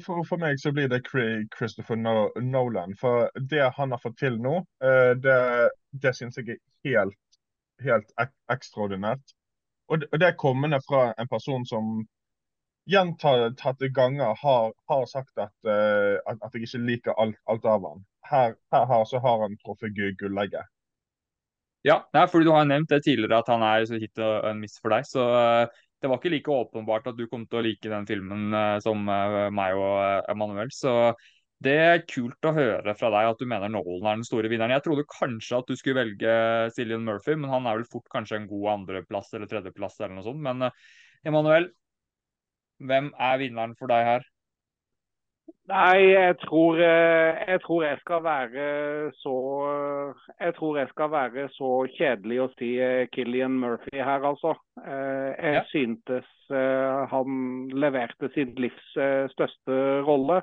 For, for meg så blir det Christopher Nolan. For det han har fått til nå, eh, det, det syns jeg er helt, helt ek ekstraordinært. Og det, det er kommende fra en person som gjentatte ganger har, har sagt at, uh, at, at, jeg ikke liker alt, alt av han. Her, her, så har han truffet gullegget. Ja, fordi du har nevnt det tidligere at han er så hit og en miss for deg. Så uh, det var ikke like åpenbart at du kom til å like den filmen uh, som meg og Emanuel. Så det er kult å høre fra deg at du mener Nolan er den store vinneren. Jeg trodde kanskje at du skulle velge Cillian Murphy, men han er vel fort kanskje en god andreplass eller tredjeplass eller noe sånt. Men Emanuel, hvem er vinneren for deg her? Nei, jeg tror, eh, jeg tror, jeg skal være så Jeg tror jeg skal være så kjedelig å si Killian eh, Murphy her, altså. Eh, jeg ja. syntes han leverte sin livs største rolle.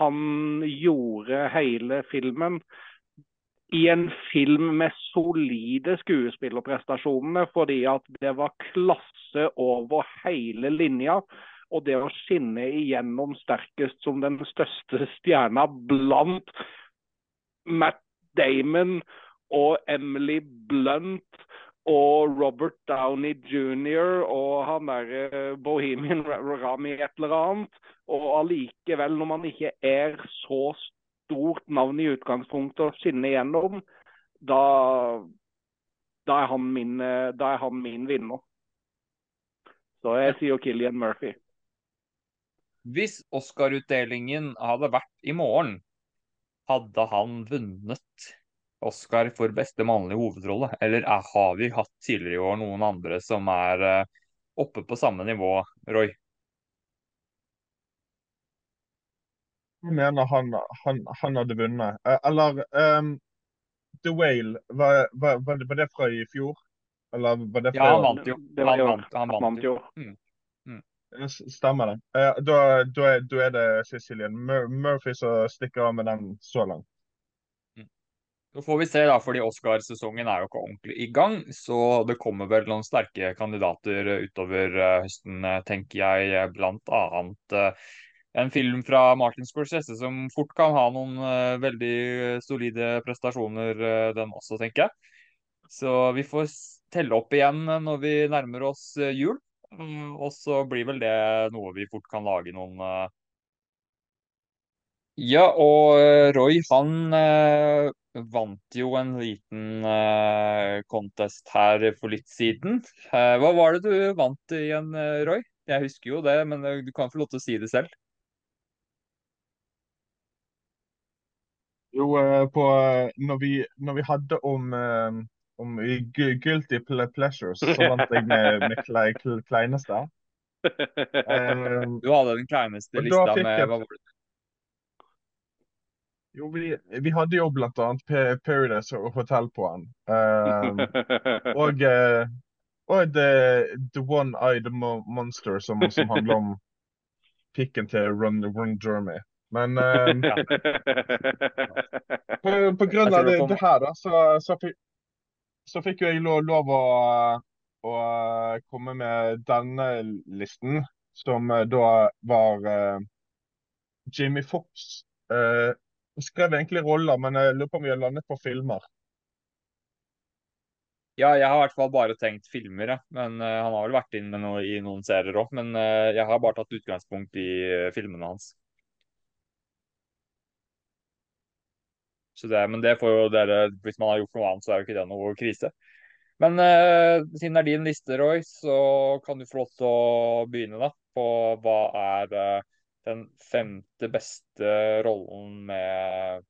Han gjorde hele filmen i en film med solide skuespillerprestasjoner, fordi at det var klasse over hele linja. Og det å skinne igjennom sterkest som den største stjerna blant Matt Damon og Emily Blunt og Robert Downey jr. og han derre Bohemian Rami et eller annet. Og allikevel, når man ikke er så stort navn i utgangspunktet å skinne igjennom, da, da, er min, da, er han min, vinner. Så jeg sier Killian Murphy. Hvis Oscar-utdelingen hadde vært i morgen, hadde han vunnet Oscar for beste mannlige hovedrolle? Eller er, har vi hatt tidligere i år noen andre som er uh, oppe på samme nivå, Roy? Jeg mener han, han, han hadde vunnet. Eh, eller um, The Whale, var, var, var, det fra i fjor? Eller var det fra Ja, han vant jo. Han vant, han vant jo. Mm. Stemmer det. Eh, da, da, er, da, er, det Cecilien Murphy som stikker av med den så langt. Mm. Så får vi se, da, fordi Oscarsesongen er jo ikke ordentlig i gang. Så det kommer vel noen sterke kandidater utover eh, høsten, eh, tenker jeg. Blant annet en film fra Martin Scorsese som fort kan ha noen veldig solide prestasjoner, den også, tenker jeg. Så vi får telle opp igjen når vi nærmer oss jul. Mm, og så blir vel det noe vi fort kan lage noen uh... Ja, og uh, Roy han uh, vant jo en liten contest her for litt siden. hva var det du vant igjen, Roy? Jeg husker jo det, men du kan få lov til å si det selv. Jo, på, når, vi, når vi hadde om om guilty pleasures, så vant jeg med, med klei, kleineste. Um, (laughs) du hadde den kleineste lista med hva var det? Jo, vi, vi, hadde jo blant annet Paradise Hotel på den. Um, (laughs) og uh, og the, the One-Eyed Monster, som, som, handler om pikken til Run, Run Jeremy. Men um, (laughs) på, på, grunn av det, det her, da, så, så, så fikk jo jeg lov, lov å, å, komme med denne listen, som eh, da var uh, Jimmy Fox. Uh, skrev egentlig roller, men jeg lurer på om vi har landet på filmer. Ja, jeg har i hvert fall bare tenkt filmer, ja. Men uh, han har vel vært inn noe, i noen serier òg. Men uh, jeg har bare tatt utgangspunkt i uh, filmene hans. Det, men det får jo dere, hvis man har gjort noe annet, så er jo ikke det noe krise. Men eh, siden det er din liste, Roy, så kan du få lov til å begynne da, på hva er eh, den femte beste rollen med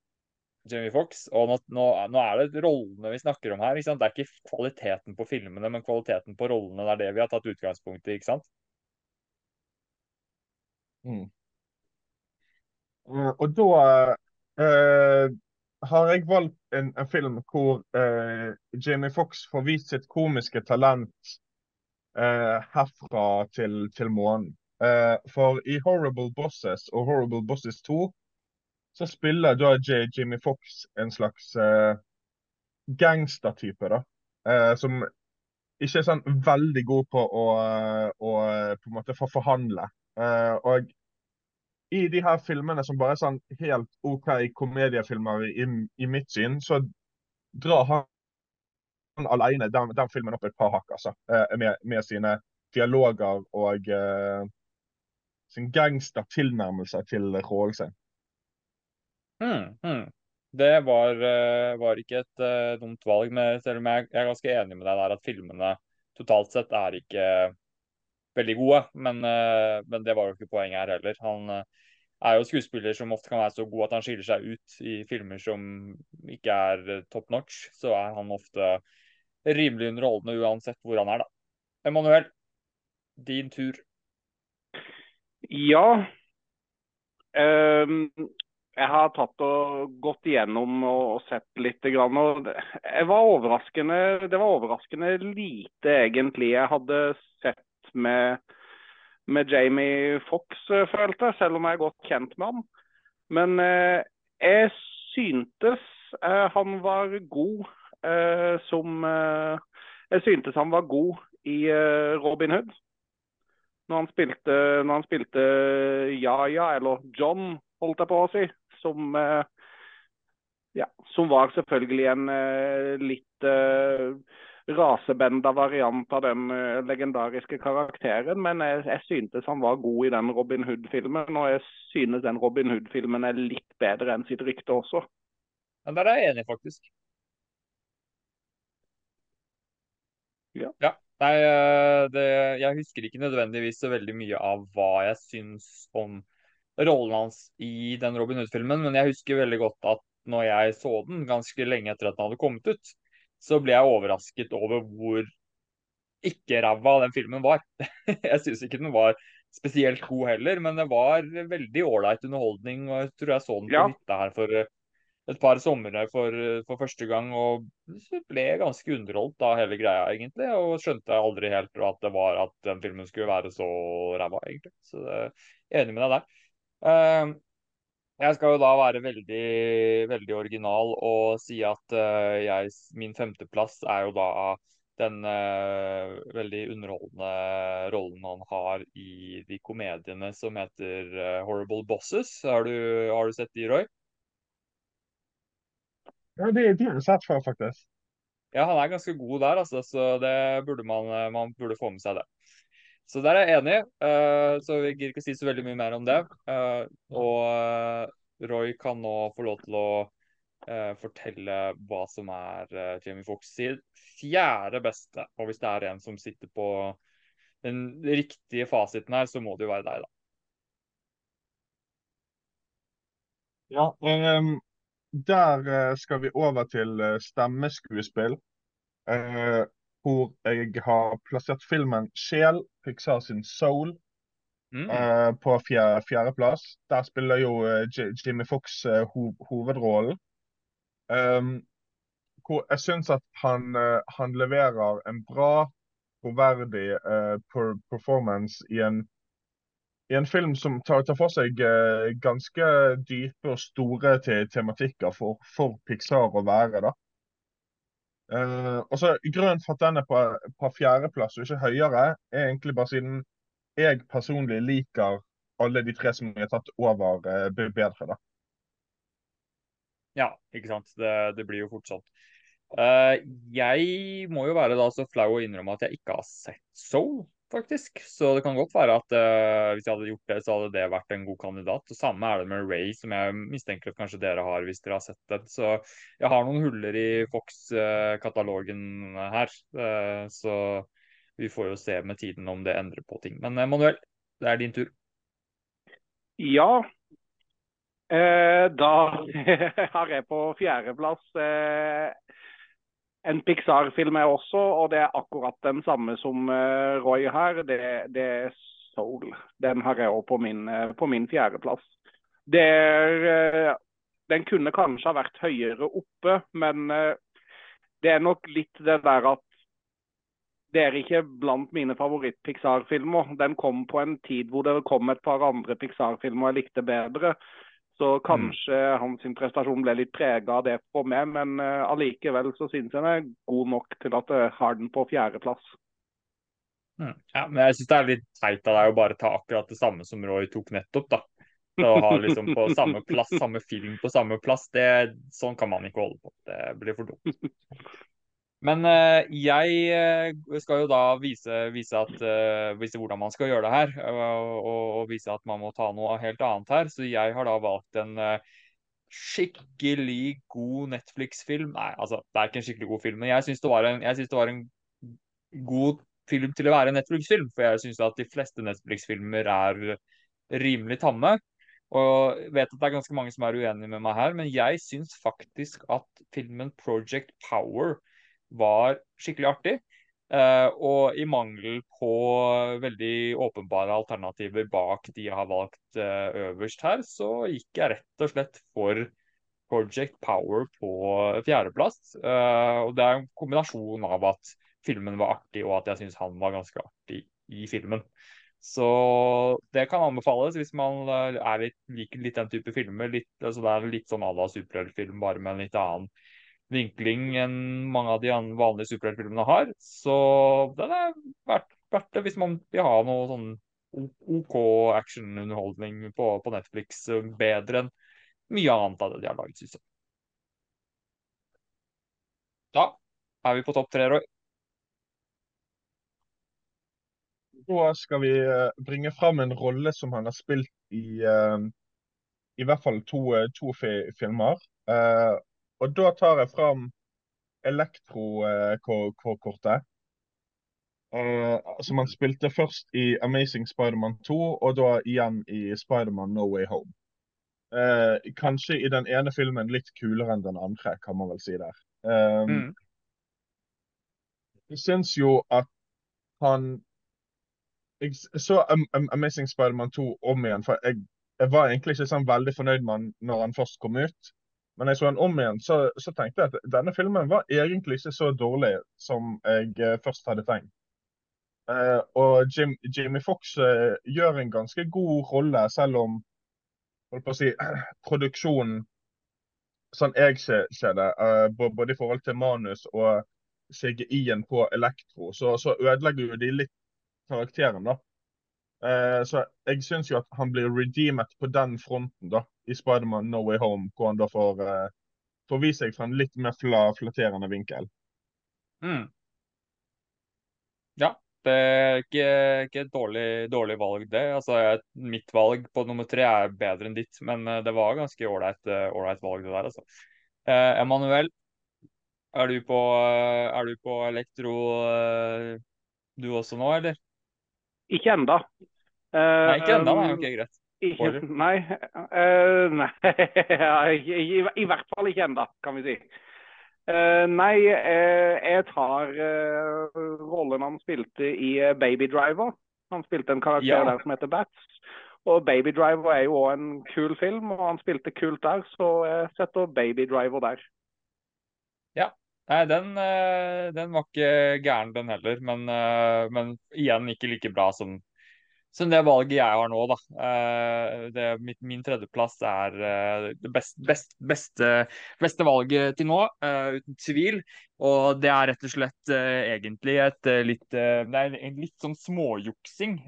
Jamie Fox. Og nå, nå, nå, er det rollene vi snakker om her. Det er ikke kvaliteten på filmene, men kvaliteten på rollene. Det er det vi har tatt utgangspunkt i, ikke sant? Mm. Uh, og da har jeg valgt en, en film hvor eh, Jamie Fox får vist sitt komiske talent eh, herfra til, til månen. Eh, for i Horrible Bosses og Horrible Bosses 2 så spiller da J. Jimmy Fox en slags uh, gangstertype, da. Uh, som ikke er sånn veldig god på å, å på en måte få forhandle. Og i de her filmene som bare er sånn helt OK komediefilmer i, i mitt syn, så drar han alene den, den filmen opp et par hakk, altså. Med, med, sine dialoger og sin gangstertilnærmelse til rollen sin. Mm, mm. Det var, eh, var, ikke et uh, dumt valg, men selv om jeg, jeg, er ganske enig med deg der at filmene totalt sett er ikke veldig gode. Men, uh, men det var jo ikke poenget her heller. Han uh, er jo skuespiller som ofte kan være så god at han skiller seg ut i filmer som ikke er top notch. Så er han ofte rimelig underholdende uansett hvor han er, da. Emanuel, din tur. Ja. Um, jeg har tatt og gått igjennom og sett litt. Grann, og det var overraskende, det var overraskende lite, egentlig, jeg hadde sett med, med Jamie Fox, eh, følte jeg, selv om jeg er godt kjent med ham. Men eh, jeg syntes eh, han var god eh, som eh, Jeg syntes han var god i eh, Robin Hood. Når han spilte, når han spilte Ja-Ja, eller John, holdt jeg på å si som, ja, som var selvfølgelig en litt rasebenda variant av den uh, legendariske karakteren. Men jeg, jeg, syntes han var god i den Robin Hood-filmen, og jeg synes den Robin Hood-filmen er litt bedre enn sitt rykte også. Ja, Der er jeg enig, faktisk. Ja. ja. Nei, det, jeg husker ikke nødvendigvis så veldig mye av hva jeg syns om rollen hans i den Robin Hood-filmen, men jeg husker veldig godt at når jeg så den ganske lenge etter at den hadde kommet ut, så ble jeg overrasket over hvor ikke ræva den filmen var. (laughs) jeg syns ikke den var spesielt god heller, men det var veldig ålreit underholdning. og Jeg tror jeg så den på ja. hytta her for eh, et par somre for, eh, for, første gang, og ble ganske underholdt av hele greia, egentlig. Og skjønte aldri helt at det var at den filmen skulle være så ræva, egentlig. Så jeg er enig med deg der. Jeg skal jo da være veldig, veldig original og si at uh, jeg, min femteplass er jo da den uh, veldig underholdende rollen han har i de komediene som heter uh, Horrible Bosses. Har du, har du sett de, Roy? Ja, de, de har jeg sett før, faktisk. Ja, han er ganske god der, altså, så det burde man, man burde få med seg det. Så der er jeg enig, uh, så vi gidder ikke si så veldig mye mer om det. Uh, og uh, Roy kan nå få lov til å fortelle hva som er Jamie Fox sier fjerde beste. Og hvis det er en som sitter på den riktige fasiten her, så må det jo være deg, da. Ja, um, der skal vi over til stemmeskuespill. Uh, hvor jeg har plassert filmen 'Sjel', Pixar sin 'Soul', mm. uh, på fjerde, fjerdeplass. Der spiller jo uh, Jimmy Fox uh, ho hovedrollen. Um, hvor jeg syns at han, han, leverer en bra, troverdig performance i en, i en film som tar, tar for seg ganske dype og store te tematikker for, for Pixar å være. da. Uh, og så Grunnen for at den er på, på fjerdeplass og ikke høyere, er egentlig bare siden jeg personlig liker alle de tre som har tatt over, uh, bedre. da. Ja, ikke sant. Det, det blir jo fort sånn. Uh, jeg må jo være da så flau å innrømme at jeg ikke har sett Soul faktisk. Så det kan godt være at uh, hvis jeg hadde gjort det, så hadde det vært en god kandidat. Og Samme er det med Ray, som jeg mistenker at kanskje dere har hvis dere har sett den. Så jeg har noen huller i Fox-katalogen her. Uh, så vi får jo se med tiden om det endrer på ting. Men Manuel, det er din tur. Ja. Eh, da (laughs) har jeg på fjerdeplass eh, en Pixar-film er også, og det er akkurat den samme som uh, Roy her. Det, det, er Soul. Den har jeg òg på min, uh, på min fjerdeplass. Uh, den kunne kanskje ha vært høyere oppe, men det er nok litt det der at det er ikke blant mine favoritt-Pixar-filmer. Den kom på en tid hvor det kom et par andre Pixar-filmer jeg likte bedre. Så kanskje mm. hans prestasjon ble litt prega av det for meg, men uh, allikevel så syns jeg den er god nok til at jeg har den på fjerdeplass. Mm. Ja, men jeg syns det er litt teit av deg å bare ta akkurat det samme som Roy tok nettopp, da. Å ha liksom på samme plass, samme film på samme plass, det, sånn kan man ikke holde på. Det blir for dumt. (laughs) Men uh, jeg uh, skal jo da vise, vise, at, uh, vise, hvordan man skal gjøre det her, og, og, vise at man må ta noe helt annet her. Så jeg har da valgt en skikkelig god Netflix-film. Nei, altså, det er ikke en skikkelig god film, men jeg syns det, det, var en god film til å være en Netflix-film. For jeg syns at de fleste Netflix-filmer er rimelig tamme. Og jeg vet at det er ganske mange som er uenige med meg her, men jeg syns faktisk at filmen Project Power var skikkelig artig. Uh, og i mangel på veldig åpenbare alternativer bak de jeg har valgt uh, øverst her, så gikk jeg rett og slett for Project Power på fjerdeplass. Uh, og det er en kombinasjon av at filmen var artig, og at jeg syns han var ganske artig i filmen. Så det kan anbefales hvis man litt, liker litt den type filmer. Litt, altså det er litt sånn à la superheltfilm, bare med en litt annen vinkling enn mange av de vanlige superheltfilmene har. Så den er verdt, verdt, det hvis man vil ha noe sånn OK actionunderholdning på, på Netflix. Bedre enn mye annet av det de har laget, synes jeg. Da er vi på topp tre, Roy. Da skal vi eh, bringe fram en rolle som han har spilt i uh, i hvert fall to, eh, to filmer. Og da tar jeg fram elektrokortet. Uh, som han spilte først i Amazing Spiderman 2, og da igjen i Spiderman No Way Home. Uh, kanskje i den ene filmen litt kulere enn den andre, kan man vel si der. Um. Jeg syns jo at han Jeg så Amazing Spiderman 2 om igjen, for jeg, jeg var egentlig ikke sånn veldig fornøyd med han når han først kom ut. Men jeg så den om igjen, så, så, tenkte jeg at denne filmen var egentlig ikke så dårlig som jeg eh, først hadde tenkt. Uh, og Jim, Jimmy Fox uh, gjør en ganske god rolle, selv om holdt på å si, (clears throat) produksjonen, sånn jeg ser, det, uh, både i forhold til manus og CGI-en på Elektro, så, så ødelegger jo de litt karakteren, da. Eh, så jeg syns jo at han blir redeemet på den fronten da, i Spiderman No Way Home, hvor han da får, uh, får vise seg fra en litt mer fla, flatterende vinkel. Mm. Ja, det er ikke, ikke et dårlig, dårlig, valg, det. Altså, mitt valg på nummer tre er bedre enn ditt, men uh, det var ganske ålreit valg, det der. altså. Emanuel, er du på, er du på elektro du også nå, eller? Ikke ennå. Nei, ikke ennå, nei. Ok, greit. Ikke, nei, uh, nei. (laughs) I, i, I, hvert fall ikke ennå, kan vi si. Uh, nei, uh, jeg tar rollen han spilte i Baby Driver. Han spilte en karakter ja. der som heter Bats. Og Baby Driver er jo òg en kul film, og han spilte kult der, så jeg setter Baby Driver der. Ja. Nei, den, den var ikke gæren, den heller. Men, men igjen ikke like bra som som det valget jeg har nå, da. Eh, det, mitt, min tredjeplass er eh, det best, best, beste, beste, valget til nå, uh, uten tvil. Og det er rett og slett egentlig et litt Det er en litt sånn småjuksing.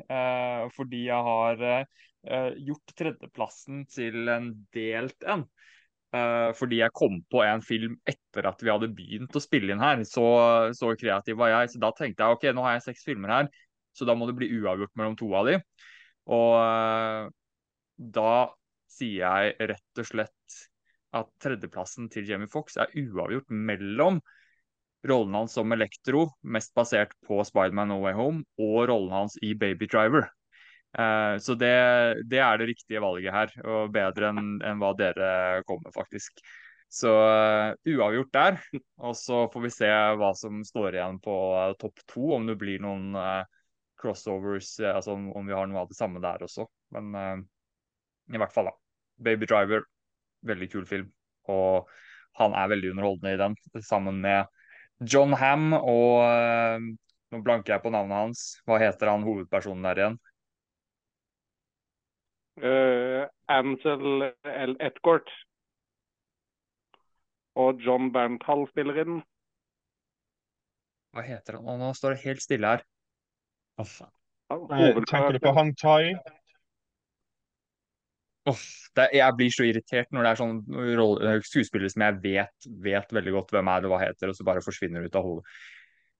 fordi jeg har gjort tredjeplassen til en delt en. fordi jeg kom på en film etter at vi hadde begynt å spille inn her. Så, så kreativ var jeg. Så da tenkte jeg ok, nå har jeg seks filmer her så da må det bli uavgjort mellom to av de. Og uh, da sier jeg rett og slett at tredjeplassen til Jamie Fox er uavgjort mellom rollen hans som Elektro, mest basert på Spiderman No Way Home, og rollen hans i Baby Driver. Uh, så det, det, er det riktige valget her, og bedre enn en hva dere kommer, faktisk. Så uh, uavgjort der. Og så får vi se hva som står igjen på uh, topp to, om det blir noen crossovers, eh, altså om, om, vi har noe av det samme der også. Men uh, i hvert fall, da. Baby Driver, veldig kul film. Og han er veldig underholdende i den, sammen med John Ham og uh, Nå blanker jeg på navnet hans. Hva heter han hovedpersonen der igjen? Uh, Ansel L. Etgort. Og John Bernthal spiller i den. Hva heter han? Og nå står det helt stille her. Å, faen. Tenker du på Hang Tai? Oh, det, jeg blir så irritert når det er sånn rolle, skuespillere som jeg vet, vet veldig godt hvem er det hva heter, og så bare forsvinner ut av hodet.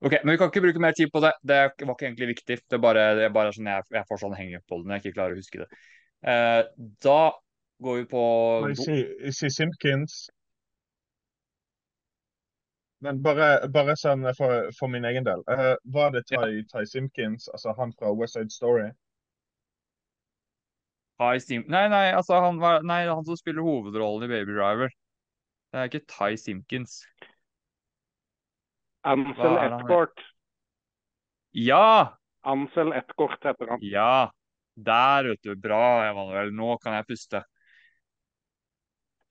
Ok, Men vi kan ikke bruke mer tid på det. Det var ikke egentlig viktig. Det er bare, det er bare sånn jeg, jeg får sånn henge på det når jeg ikke klarer å huske det. Eh, da går vi på Si Simpkins. Men bare, bare sånn for, for, min egen del. Uh, var det Ty, ja. Ty Simpkins, altså han fra West Side Story? Ty Sim nei, nei, altså han, var, nei, han som spiller hovedrollen i Baby Driver. Det er ikke Ty Simpkins. Ansel Etcourt. Ja! Ansel Etcourt heter han. Ja. Der, vet du. Bra, Emanuel. Nå kan jeg puste.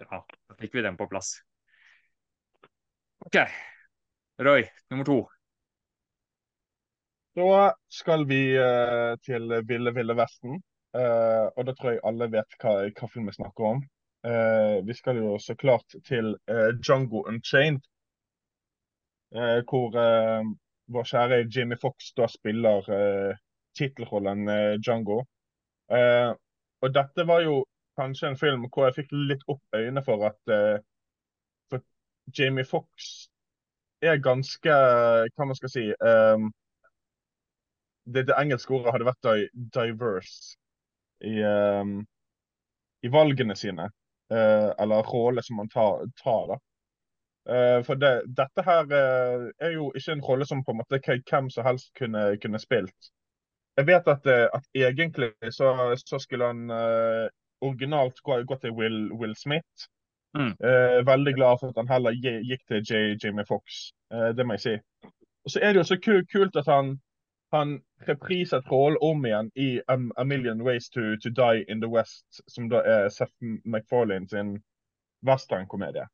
Ja, da fikk vi den på plass. OK. Roy, nummer to. Da skal vi uh, til Ville Ville Vesten. Uh, og da tror jeg alle vet hva, hva film vi snakker om. Uh, vi skal jo så klart til Django Unchained. hvor vår kjære Jimmy Fox da spiller uh, tittelrollen Django. og dette var jo kanskje en film hvor jeg fikk litt opp øynene for at Jamie Fox er ganske Hva man skal si um, det, det, engelske ordet hadde vært diverse i, um, i valgene sine. Uh, eller rolle som man tar. tar da. Uh, for det, dette her uh, er jo ikke en rolle som på en måte hvem som helst kunne, kunne spilt. Jeg vet at, at egentlig så, så, skulle han originalt gå, gå til Will, Will Smith. Mm. Eh, veldig glad for at han heller gikk til J. Jimmy Fox. Eh, det må jeg si. Og så er det jo så kult at han, han repriser rollen om igjen i A, A Million Ways to, to, Die in the West, som da er Seth MacFarlane sin westernkomedie.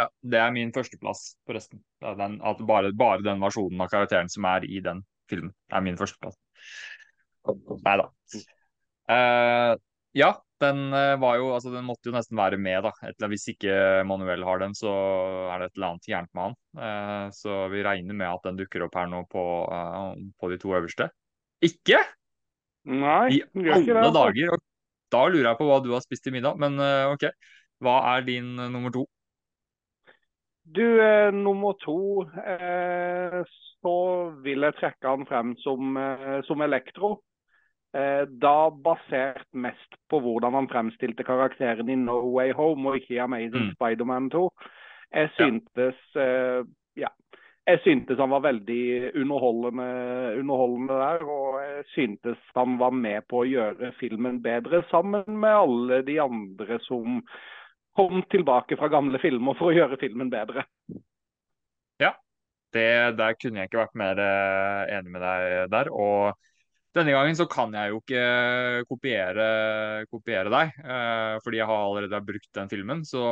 Ja, det er min førsteplass, forresten. Den, at bare, bare, den versjonen av karakteren som er i den filmen, er min førsteplass. Nei da. Uh, ja, den eh, var jo, altså den måtte jo nesten være med, da. Etter, hvis ikke Manuel har den, så er det et eller annet gærent med han. Eh, så vi regner med at den dukker opp her nå på, uh, på de to øverste. Ikke? Nei, I alle det, dager. Og da lurer jeg på hva du har spist til middag, men OK. Hva er din nummer to? Du, nummer to så vil jeg trekke han frem som, som elektro. Eh, da basert mest på hvordan han fremstilte karakteren i No Way Home og ikke i Amazing mm. Spiderman 2. Jeg syntes ja. Eh, ja. Jeg syntes han var veldig underholdende, underholdende, der, og jeg syntes han var med på å gjøre filmen bedre, sammen med alle de andre som kom tilbake fra gamle filmer for å gjøre filmen bedre. Ja, det, der kunne jeg ikke vært mer eh, enig med deg der. og denne gangen så kan jeg jo ikke kopiere, kopiere deg, eh, fordi jeg har allerede brukt den filmen. Så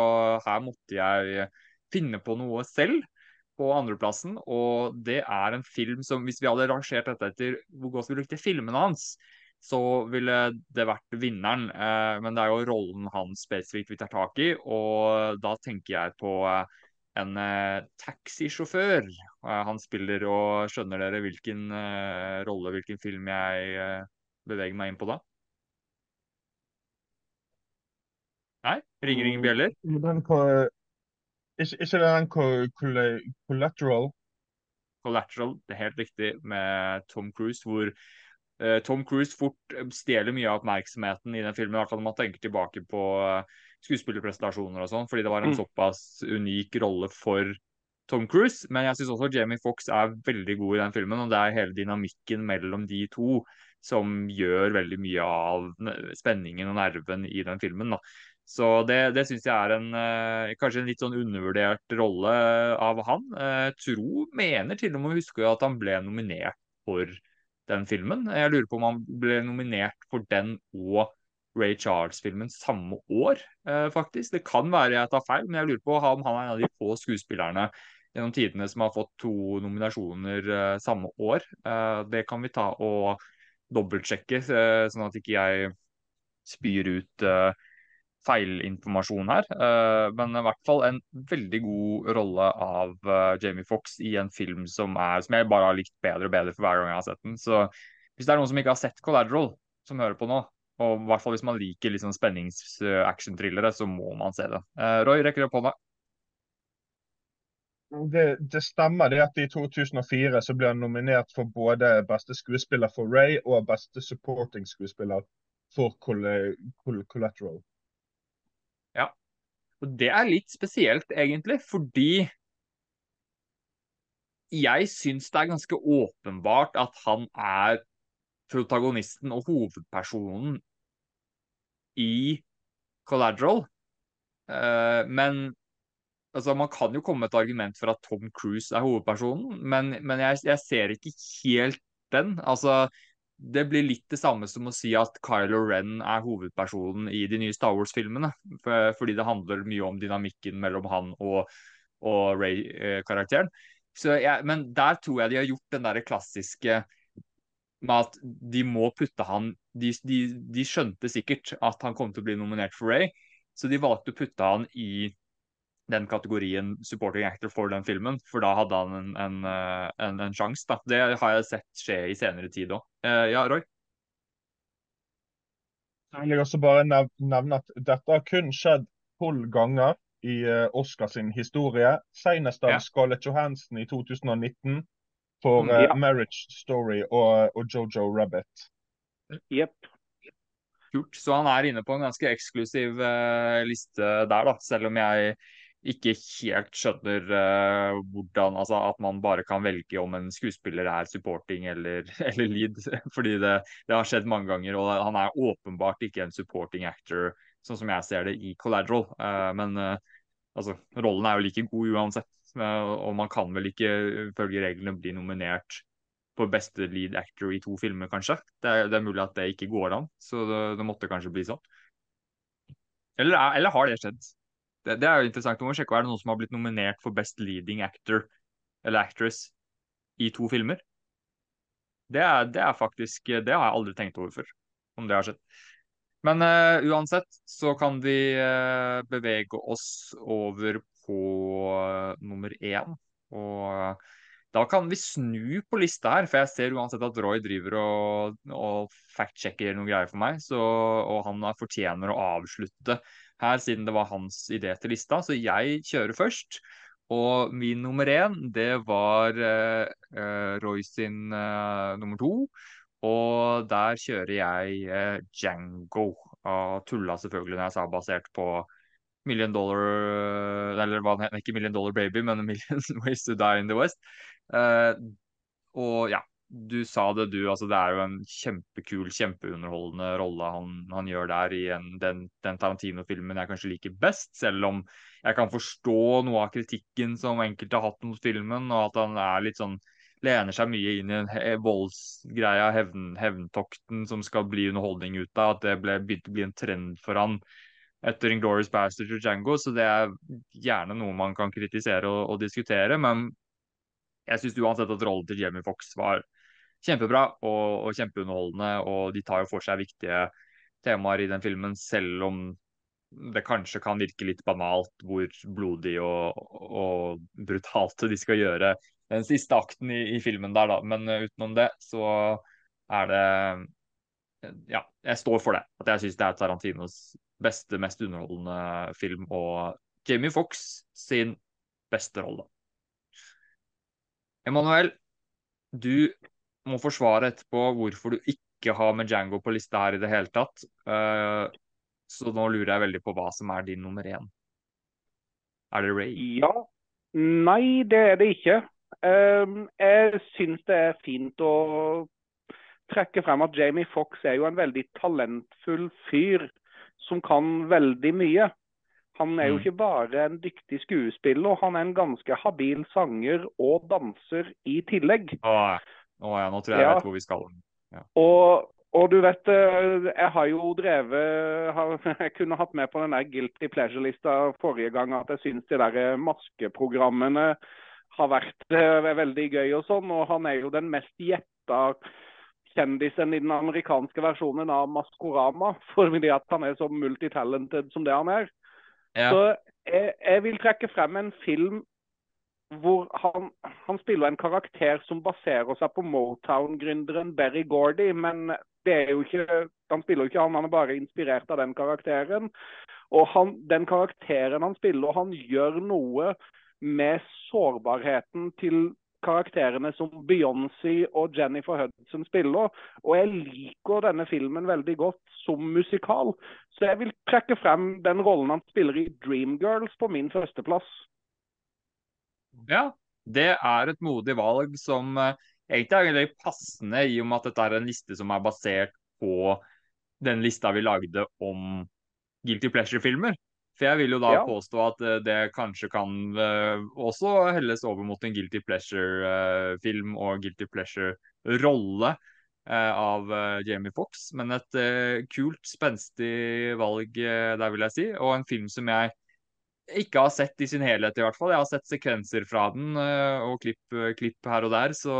her måtte jeg finne på noe selv på andreplassen. Og det er en film som, hvis vi hadde rangert dette etter hvor godt vi brukte filmene hans, så ville det vært vinneren. Eh, men det er jo rollen hans spesifikt vi tar tak i, og da tenker jeg på eh, en uh, taxisjåfør. Uh, han spiller, og skjønner dere hvilken uh, rolle, hvilken film jeg beveger meg inn på da? Nei? Ringer ingen bjeller? Den, ikke, ikke den Collateral? Collateral, det er helt riktig, med Tom Cruise, hvor Tom Cruise fort stjeler mye av oppmerksomheten i den filmen. I hvert fall når man tenker tilbake på skuespillerprestasjoner og sånn, fordi det var en mm. såpass unik rolle for Tom Cruise. Men jeg syns også Jamie Fox er veldig god i den filmen, og det er hele dynamikken mellom de to som gjør veldig mye av spenningen og nerven i den filmen. da. Så det, det syns jeg er en eh, kanskje en litt sånn undervurdert rolle av han. Jeg eh, tror, mener til og med å huske at han ble nominert for den filmen. Jeg lurer på om han ble nominert for den og Ray Charles-filmen samme år, eh, faktisk. Det kan være jeg tar feil, men jeg lurer på om han er en av de få skuespillerne gjennom tidene som har fått to nominasjoner uh, samme år. Uh, det kan vi ta og dobbeltsjekke, sånn at ikke jeg spyr ut feilinformasjon her. men i hvert fall en veldig god rolle av Jamie Fox i en film som, er, som jeg bare har likt bedre og bedre for hver gang jeg har sett den. Så hvis det er noen som ikke har sett Collateral, som hører på nå, og i hvert fall hvis man liker liksom spennings-action-thrillere, så må man se det. Roy, rekker du opp hånda? det, det, stemmer det at i 2004 så ble han nominert for både beste skuespiller for Ray og beste supporting skuespiller for Collateral. Ja, og det er litt spesielt egentlig, fordi jeg syns det er ganske åpenbart at han er protagonisten og hovedpersonen i Collateral. Uh, men altså Man kan jo komme med et argument for at Tom Cruise er hovedpersonen, men, men jeg, jeg, ser ikke helt den. Altså, Det blir litt det samme som å si at Kylo Ren er hovedpersonen i de nye Star Wars-filmene. For, fordi det handler mye om dynamikken mellom han og, og Ray-karakteren. Eh, men der tror jeg de har gjort den der klassiske med at de må putte han de, de, de skjønte sikkert at han kom til å bli nominert for Ray, så de valgte å putte han i den kategorien supporting actor for den filmen, for da hadde han en, en, eh, en, en sjanse. Da. Det har jeg sett skje i senere tid òg. Eh, ja, Roy? Jeg vil også bare nevne at dette har kun skjedd tolv ganger i uh, Oscar sin historie. Senest av ja. Scarlett Johansson i 2019 for uh, ja. 'Marriage Story' og, og Jojo Rabbit. Yep. Kult. Så han er inne på en ganske eksklusiv uh, liste der, da. Selv om jeg ikke helt skjønner uh, hvordan altså At man bare kan velge om en skuespiller er supporting eller, (laughs) eller lead. Fordi det, det, har skjedd mange ganger, og han er åpenbart ikke en supporting actor, sånn som jeg ser det i Collateral. Uh, men uh, altså, rollen er jo like god uansett. Og man kan vel ikke følge reglene bli nominert for beste lead actor i to filmer, kanskje. Det er, det er mulig at det ikke går an, så det, det måtte kanskje bli sånn. Eller, eller har det skjedd? Det, det, er jo interessant. Du må sjekke er det noen som har blitt nominert for Best Leading Actor eller Actress i to filmer. Det er, det er faktisk Det har jeg aldri tenkt over før, om det har skjedd. Men uh, uansett så kan vi uh, bevege oss over på uh, nummer én. Og da kan vi snu på lista her, for jeg ser uansett at Roy driver og, og fact-sjekker noen greier for meg. Så, og han fortjener å avslutte her, siden det var hans idé til lista. Så jeg kjører først. Og min nummer én, det var uh, Roy sin uh, nummer to. Og der kjører jeg uh, Django. Og tulla selvfølgelig når jeg sa basert på Million Dollar Eller hva den ikke Million Dollar Baby, men (laughs) Million Ways to Die in the West. og ja, du sa det, du. altså Det er jo en kjempekul, kjempeunderholdende rolle han, han gjør der i en, den, den Tarantino-filmen jeg kanskje liker best. Selv om jeg kan forstå noe av kritikken som enkelte har hatt mot filmen, og at han er litt sånn lener seg mye inn i en voldsgreia, hevn, hevntokten som skal bli underholdning ut av. At det ble, begynte å bli en trend for han etter Inglorious Bastards og Django. Så det er gjerne noe man kan kritisere og, og diskutere. Men jeg syns uansett at rollen til Jamie Fox var kjempebra og, og, kjempeunderholdende. Og de tar jo for seg viktige temaer i den filmen, selv om det kanskje kan virke litt banalt hvor blodig og, og brutalt de skal gjøre den siste akten i, i filmen der, da. Men uh, utenom det så er det Ja, jeg står for det. At jeg syns det er Tarantinos beste, mest underholdende film, og Jamie Fox sin beste rolle. Emanuel, du må forsvare etterpå hvorfor du ikke har med Django på lista her i det hele tatt. Uh, så nå lurer jeg veldig på hva som er din nummer én. Er det Ray? Ja. Nei, det er det ikke. Um, jeg syns det er fint å trekke frem at Jamie Fox er jo en veldig talentfull fyr som kan veldig mye. Han er jo mm. ikke bare en dyktig skuespiller, han er en ganske habil sanger og danser i tillegg. Åh, å ja, nå tror jeg jeg vet hvor vi skal. Ja. Og, og, du vet, eh, jeg har jo drevet har, (laughs) Jeg kunne hatt med på den der Guilty Pleasure-lista forrige gang at jeg syns de der maskeprogrammene har vært uh, veldig gøy og sånn. Og han er jo den mest gjetta kjendisen i den amerikanske versjonen av Maskorama, fordi at han er så multitalented som det han er. Ja. Så jeg, jeg, vil trekke frem en film hvor han, han, spiller en karakter som baserer seg på Motown-gründeren Berry Gordy, men det er jo ikke, han spiller jo ikke han, han er bare inspirert av den karakteren. Og han, den karakteren han spiller, han gjør noe med sårbarheten til karakterene som Beyoncé og Jennifer Hudson spiller. Og jeg liker denne filmen veldig godt som musikal. Så jeg vil trekke frem den rollen han spiller i Dreamgirls på min førsteplass. Ja, det er et modig valg som uh, egentlig er passende, i og med at dette er en liste som er basert på den lista vi lagde om Guilty Pleasure-filmer. For jeg vil jo da ja. påstå at uh, det kanskje kan uh, også helles over mot en Guilty Pleasure-film og Guilty Pleasure-rolle av Jamie Fox. Men et kult, spenstig valg der, vil jeg si. Og en film som jeg ikke har sett i sin helhet, i hvert fall. Jeg har sett sekvenser fra den og klipp, klipp, her og der. Så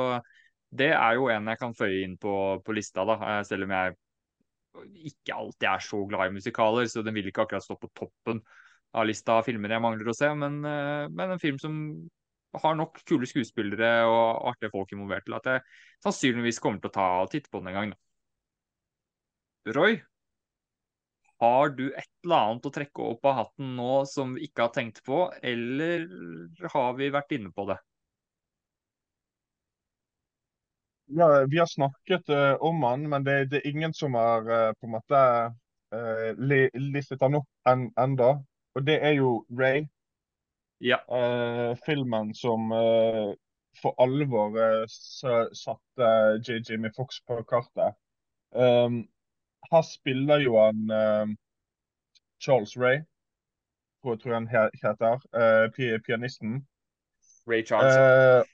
det er jo en jeg kan føye inn på, på lista, da. Selv om jeg ikke alltid er så glad i musikaler, så den vil ikke akkurat stå på toppen av lista av filmer jeg mangler å se. Men, men en film som har nok kule skuespillere og artige folk involvert til at jeg sannsynligvis kommer til å ta og titte på den en gang. Roy, har du et eller annet å trekke opp av hatten nå som vi ikke har tenkt på, eller har vi vært inne på det? Ja, Vi har snakket uh, om han, men det, det, er ingen som har uh, på en måte uh, listet han opp en, enda. Og det er jo Ray. Ja. filmen som for alvor satte Jimmy Fox på kartet. Um, her spiller jo han Charles Ray, tror, jeg han heter. Pianisten. Ray Charles.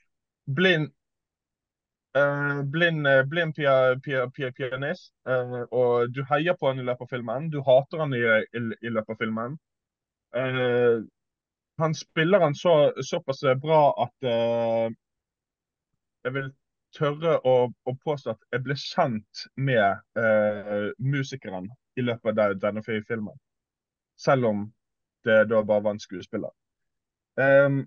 Uh, blind blind, blind pia, pia, pia, pianist. og du heier på han i løpet av filmen. Du hater han i, i, i løpet av filmen. han spiller han så, såpass bra at jeg vil tørre å, å, påstå at jeg ble kjent med uh, musikeren i løpet av denne filmen. Selv om det da bare var en skuespiller. Um,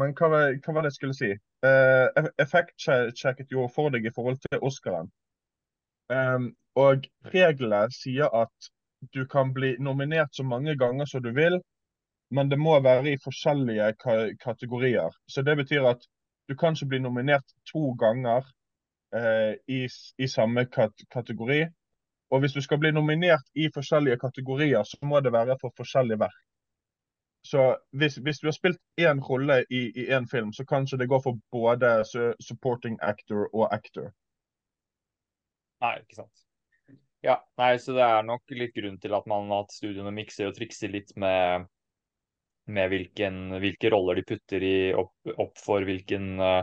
men hva hva var, det jeg skulle si? Eh, Effektsjekket jo for deg i forhold til Oscaren. Um, og reglene sier at du kan bli nominert så mange ganger som du vil, men det må være i forskjellige kategorier. Så det betyr at du kan ikke bli nominert to ganger eh, i, i, samme kat kategori. Og hvis du skal bli nominert i forskjellige kategorier, så må det være for forskjellige verk. Så hvis, hvis du har spilt én rolle i én film, så kanskje det går for både supporting actor og actor. Nei, ikke sant. Ja, nei, så det er nok litt grunn til at man at studioene mikser og trikser litt med med hvilken, hvilke roller de putter i, opp, opp, for hvilken uh,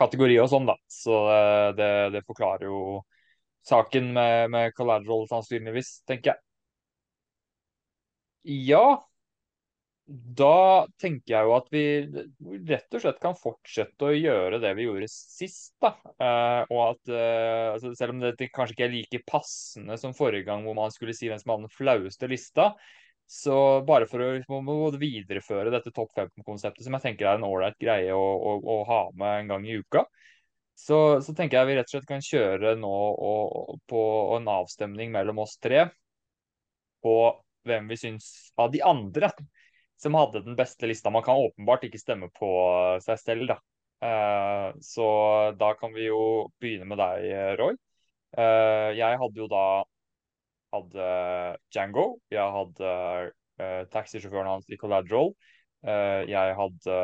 kategori og sånn, da. Så uh, det, det, forklarer jo saken med, med collateral sannsynligvis, tenker jeg. Ja, da tenker jeg jo at vi rett og slett kan fortsette å gjøre det vi gjorde sist. da. Uh, og at altså Selv om det kanskje ikke er like passende som forrige gang hvor man skulle si hvem som hadde den flaueste lista, så bare for å videreføre dette topp 15-konseptet, som jeg tenker er en ålreit greie å, å, å, ha med en gang i uka, så, så, tenker jeg vi rett og slett kan kjøre nå og, på en avstemning mellom oss tre på hvem vi syns av de andre som hadde den beste lista. Man kan åpenbart ikke stemme på seg selv, da. Uh, så da kan vi jo begynne med deg, Roy. Uh, jeg hadde jo da hadde Django. Jeg hadde uh, taxisjåføren hans i Collateral. Jeg hadde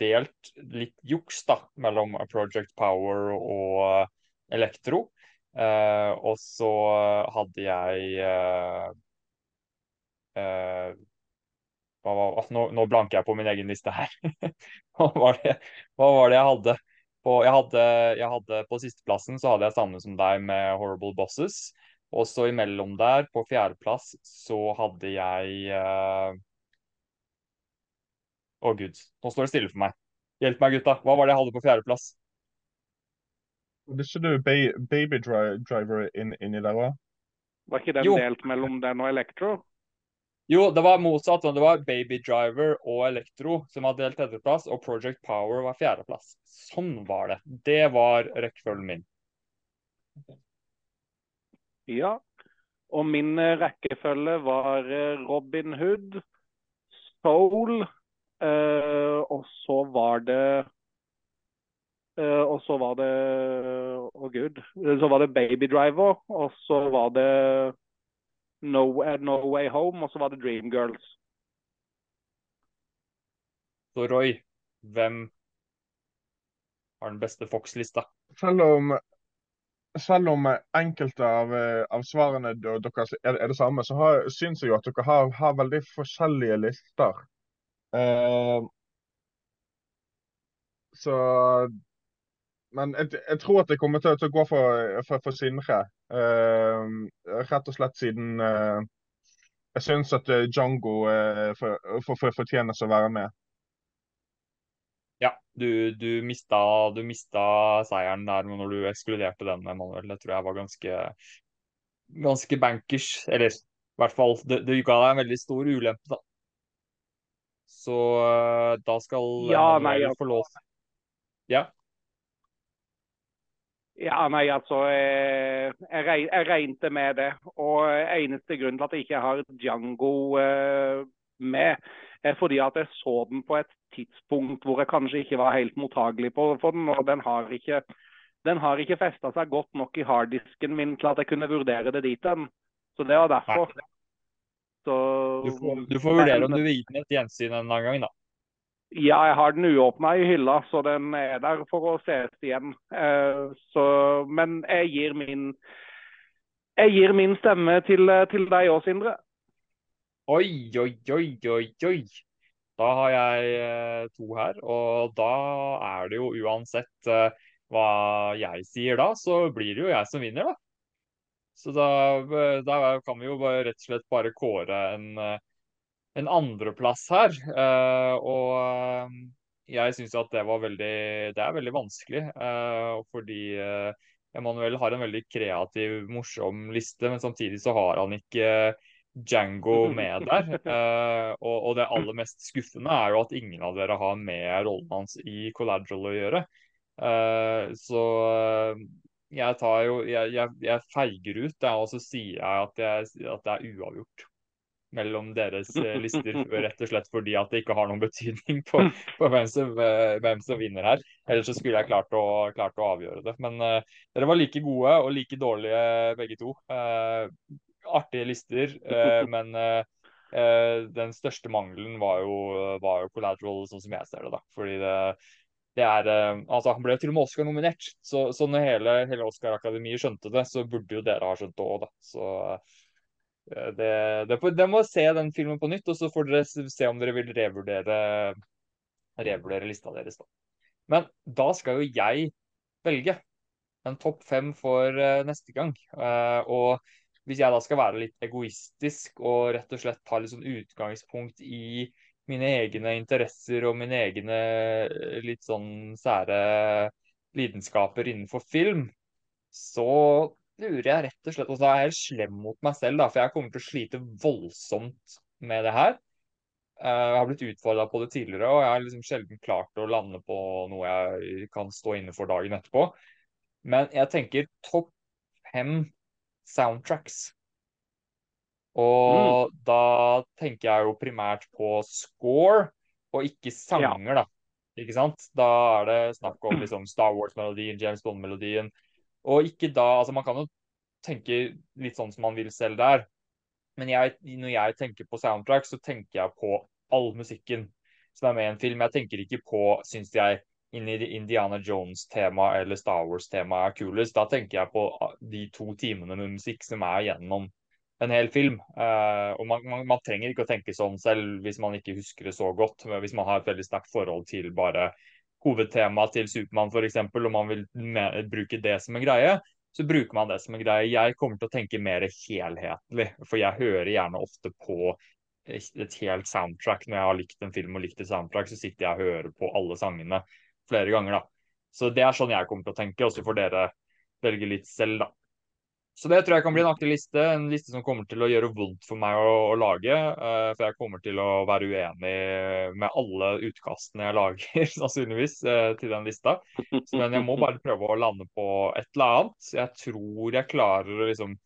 delt litt juks da, mellom Project Power og Elektro. Og så hadde jeg var, nå, nå, blanker jeg på min egen liste her. (laughs) hva, var det, hva, var det, jeg hadde? På, jeg hadde, jeg hadde på sisteplassen så hadde jeg samme som deg med Horrible Bosses. Og så imellom der, på fjerdeplass, så hadde jeg uh... oh, gud. Nå står det stille for meg. Hjelp meg, gutta. Hva var det jeg hadde på fjerdeplass? Hadde ikke du ba Baby Driver inn, inni der òg? Var ikke den Jo. delt mellom den og Electro? Jo, det var motsatt. men Det var Baby Driver og Elektro som hadde delt tredjeplass, og Project Power var fjerdeplass. Sånn var det. Det var rekkefølgen min. Ja. Og min rekkefølge var eh, Robin Hood, Soul, øh, og så var det Uh, Og så var det Å, gud. Så var det Baby Driver, og så var det No, no Way Home, og så var det Dreamgirls. Så Roy, hvem har den beste Fox-lista? Selv om selv om enkelte av, av svarene deres er, er det samme, så har, syns jeg jo at dere har, har veldig forskjellige lister. Uh, så Men jeg, jeg tror at jeg kommer til, til å gå for, for, for Sindre. Uh, rett og slett siden uh, jeg syns at eh, Django eh, for, for, for, fortjener å være med. Ja, du, du, mista, du mista seieren der når du ekskluderte den, Emanuel. Det tror jeg var ganske, ganske bankers. Eller i hvert fall, det, det ga deg en veldig stor ulempe, da. Så da skal Ja, Emanuel nei, få lov. Ja. Ja, nei, altså eh, jeg, jeg regnet med det. Og eneste grunn til at jeg ikke har Django eh, med, er fordi at jeg så den på et tidspunkt hvor jeg kanskje ikke var helt mottagelig på, for den. Og den har ikke, den har ikke festa seg godt nok i harddisken min til at jeg kunne vurdere det dit hen. Så det var derfor. Så, Du får, du får vurdere om du vil gi den et gjensyn en annen gang, da. Ja, jeg har den uåpna i hylla, så den er der for å ses igjen. Eh, så, men jeg gir min jeg gir min stemme til, til deg òg, Sindre. Oi, oi, oi, oi, oi. Da har jeg eh, to her, og da er det jo uansett eh, hva jeg sier da, så blir det jo jeg som vinner, da. Så da, eh, da kan vi jo rett og slett bare kåre en, en andreplass her. eh, og eh, jeg syns at det var veldig Det er veldig vanskelig, eh, fordi Emanuel har en veldig kreativ, morsom liste, men samtidig så har han ikke Django med der. (laughs) Og, det aller mest skuffende er jo at ingen av dere har med rollen hans i Collateral å gjøre. Så jeg tar jo Jeg, jeg, jeg feiger ut, og så sier jeg at, jeg at det er uavgjort mellom deres eh, lister, (laughs) rett og slett fordi at det ikke har noen betydning på, på hvem, som, eh, hvem som vinner her. Ellers så skulle jeg klart å, klart å avgjøre det. Men uh, dere var like gode og like dårlige begge to. Uh, artige lister, uh, (laughs) men den største mangelen var jo, var jo collateral, sånn som jeg ser det. da. Fordi det, det er Altså, han ble jo til og med Oscar-nominert. Så, så når hele, hele Oscar-akademiet skjønte det, så burde jo dere ha skjønt det òg, da. Så det, det, får- dere må se den filmen på nytt, og så får dere se om dere vil revurdere, revurdere lista deres. da. Men da skal jo jeg velge en topp fem for eh, neste gang. Eh, og hvis jeg da skal være litt egoistisk og rett og slett ta litt sånn utgangspunkt i mine egne interesser og mine egne eh, litt sånn sære lidenskaper innenfor film, så lurer jeg rett og slett Og så er jeg slem mot meg selv, da, for jeg kommer til å slite voldsomt med det her. Eh, Jeg har blitt utfordra på det tidligere, og jeg har liksom sjelden klart å lande på noe jeg kan stå inne for dagen etterpå. Men jeg tenker topp fem soundtracks. Og da tenker jeg jo primært på score, og ikke sanger, da. Ikke sant? Da er det snakk om liksom Star Wars-melodien, James Bond-melodien. Og ikke da Altså, man kan jo tenke litt sånn som man vil selv der. Men jeg, når jeg tenker på soundtrack, så tenker jeg på all musikken som er med i en film. Jeg tenker ikke på, syns jeg, Indiana Jones-tema eller Star Wars-tema er kulest. Da tenker jeg på ah, de to timene med musikk som er gjennom en hel film. Uh, og man, man, man trenger ikke å tenke sånn selv hvis man ikke husker det så godt. Hvis man har et veldig sterkt forhold til bare hovedtemaet til Supermann f.eks., og man vil bruke det som en greie, så bruker man det som en greie. Jeg kommer til å tenke mer helhetlig, for jeg hører gjerne ofte på et helt soundtrack. Når jeg har likt en film og likt et soundtrack, så sitter jeg og hører på alle sangene flere ganger, da. Så det er sånn jeg kommer til å tenke, og så får dere velge litt selv, da. Så det tror jeg kan bli en aktiv liste. En liste som kommer til å gjøre vondt for meg å, å lage. Uh, for jeg kommer til å være uenig med alle utkastene jeg lager, (laughs) sannsynligvis, uh, til den lista. Så, men jeg må bare prøve å lande på et eller annet. Jeg tror jeg klarer å liksom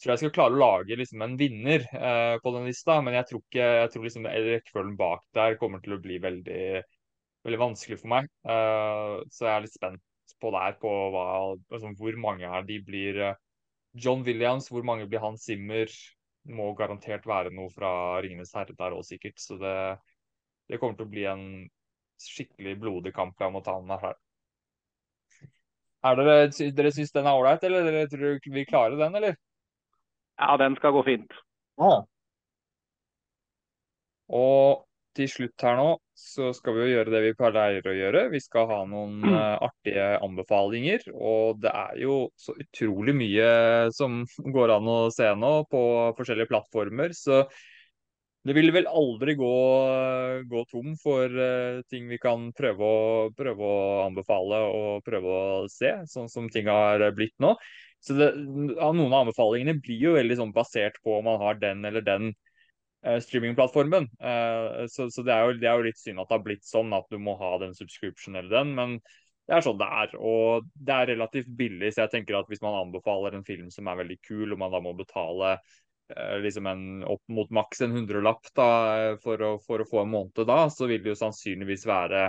tror jeg skal klare å lage liksom en vinner uh, på den lista, men jeg tror ikke jeg tror liksom rekkefølgen bak der kommer til å bli veldig, veldig vanskelig for meg. så jeg er litt spent på der på hva, liksom, hvor mange her de blir John Williams, hvor mange blir han? Zimmer? Må garantert være noe fra 'Ringenes herre' der òg, sikkert. Så det, det, kommer til å bli en skikkelig blodig kamp jeg må ta med her. Er dere, dere syns den er ålreit, eller dere tror vi klarer den, eller? Ja, den skal gå fint. Ja. Og til slutt her nå, så skal vi jo gjøre det vi pleier å gjøre. Vi skal ha noen uh, artige anbefalinger. Og det er jo så utrolig mye som (laughs) går an å se nå på forskjellige plattformer. Så det vil vel aldri gå, gå tom for uh, ting vi kan prøve å, prøve å, anbefale og prøve å se, sånn som ting har blitt nå. Så det, Noen av anbefalingene blir jo veldig sånn basert på om man har den eller den Eh, streamingplattformen. Uh, så, så det, er jo, det, er jo, litt synd at det har blitt sånn at du må ha den subscription eller den, men det er sånn det er. Og det er relativt billig, så jeg tenker at hvis man anbefaler en film som er veldig kul, og man da må betale uh, liksom en, opp mot maks en hundrelapp da, for å, for å få en måned da, så vil det jo sannsynligvis være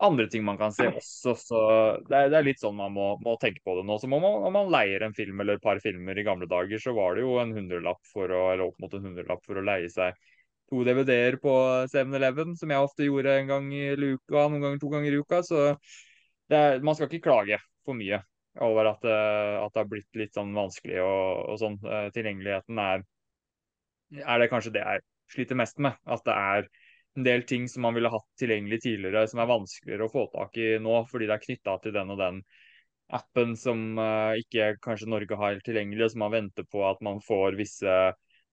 andre ting man kan se også. Så det er, det er litt sånn man må, må, tenke på det nå. Så må man, Om man leier en film eller et par filmer i gamle dager, så var det jo en hundrelapp for å, eller opp mot en hundrelapp for å leie seg to DVD-er på 7-Eleven, som jeg ofte gjorde en gang i uka, noen ganger to ganger i uka. Så er, man skal ikke klage for mye over at, eh, at, det har blitt litt sånn vanskelig og, og sånn. Eh, tilgjengeligheten er, er det kanskje det jeg sliter mest med. At det er en del ting som man ville hatt tilgjengelig tidligere, som er vanskeligere å få tak i nå, fordi det er knytta til den og den appen som uh, ikke kanskje Norge har helt tilgjengelig, og som man venter på at man får visse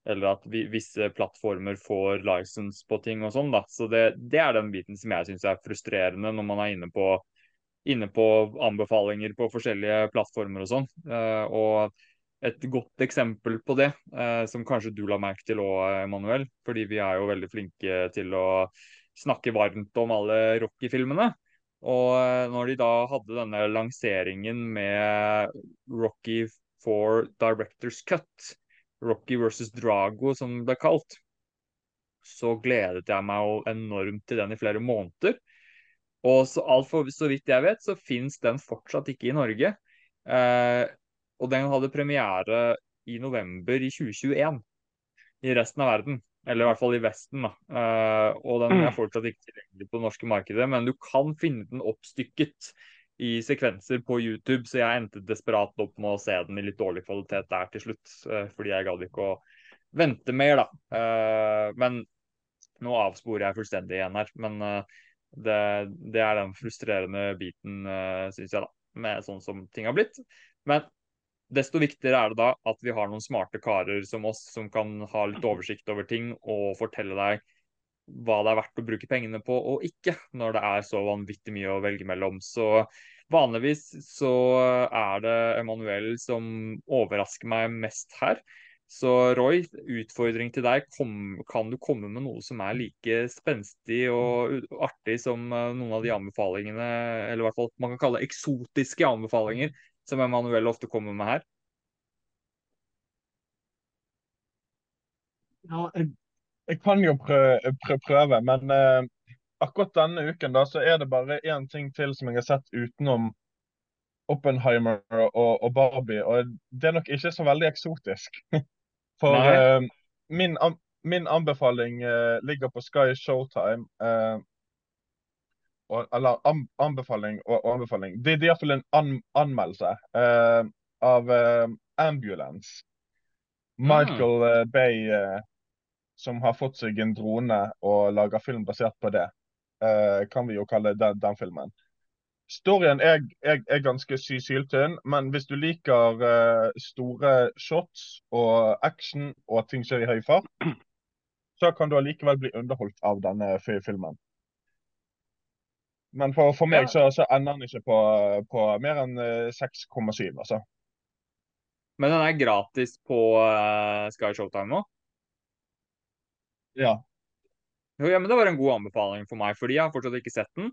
eller at vi, visse plattformer får license på ting og sånn. da. Så det, det, er den biten som jeg syns er frustrerende når man er inne på, inne på anbefalinger på forskjellige plattformer og sånn. Uh, og et godt eksempel på det, eh, som kanskje du la merke til òg, Emanuel. Fordi vi er jo veldig flinke til å snakke varmt om alle Rocky-filmene. Og eh, når de da hadde denne lanseringen med Rocky for Directors Cut, Rocky versus Drago som det ble kalt, så gledet jeg meg jo enormt til den i flere måneder. Og så, alt for, så vidt jeg vet, så fins den fortsatt ikke i Norge. Eh, og den hadde premiere i november i 2021 i resten av verden. Eller i hvert fall i Vesten. da. Uh, og den er mm. fortsatt ikke tilgjengelig på det norske markedet, men du kan finne den oppstykket i sekvenser på YouTube, så jeg endte desperat opp med å se den i litt dårlig kvalitet der til slutt. Uh, fordi jeg gadd ikke å vente mer, da. Uh, men nå avsporer jeg fullstendig igjen her. Men det, det, er den frustrerende biten, uh, syns jeg, da. Med sånn som ting har blitt. Men Desto viktigere er det da at vi har noen smarte karer som oss, som kan ha litt oversikt over ting og fortelle deg hva det er verdt å bruke pengene på og ikke, når det er så vanvittig mye å velge mellom. Så vanligvis så er det Emanuel som overrasker meg mest her. Så Roy, utfordring til deg. Kom, kan du komme med noe som er like spenstig og artig som eh, noen av de anbefalingene, eller i hvert fall man kan kalle eksotiske anbefalinger som Emanuel ofte kommer med her? Ja, jeg, jeg kan jo prøve, prøve men eh, akkurat denne uken da, så er det bare én ting til som jeg har sett utenom Oppenheimer og, og, Barbie, og det er nok ikke så veldig eksotisk. (laughs) For eh, min, min, anbefaling eh, ligger på Sky Showtime og, eller anbefaling og, og, anbefaling. Det, det er iallfall en an, anmeldelse uh, av uh, Ambulance. Michael uh, Bay som har fått seg en drone og lager film basert på det. kan vi jo kalle den, den filmen. Storyen er, er, er ganske sy syltynn, men hvis du liker store shots og action og at ting skjer i høy fart, (clears throat) så kan du allikevel bli underholdt av denne filmen. Men for, for meg Ja. så, så ender den ikke på, på mer enn eh, 6,7, altså. Men den er gratis på uh, Sky Showtime nå? Ja. Jo, ja, men Det var en god anbefaling for meg, fordi jeg har fortsatt ikke sett den.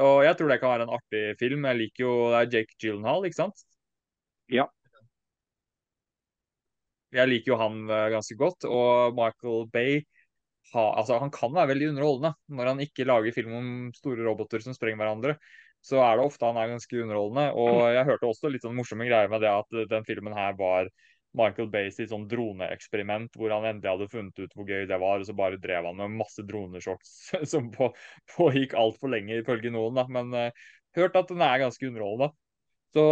Og jeg tror det kan være en artig film. Jeg liker jo Det er Jake Gyllenhaal, ikke sant? Ja. Jeg liker jo han eh, ganske godt. Og Michael Bay ha, altså, han kan være veldig underholdende. Når han ikke lager film om store roboter som sprenger hverandre, så er det ofte han er ganske underholdende. Og jeg hørte også litt sånn morsomme greier med det at den filmen her var Michael Bay sitt sånn droneeksperiment hvor han endelig hadde funnet ut hvor gøy det var, og så bare drev han med masse droneshots (laughs) som på, pågikk altfor lenge, ifølge noen. da, Men uh, hørt at den er ganske underholdende. Så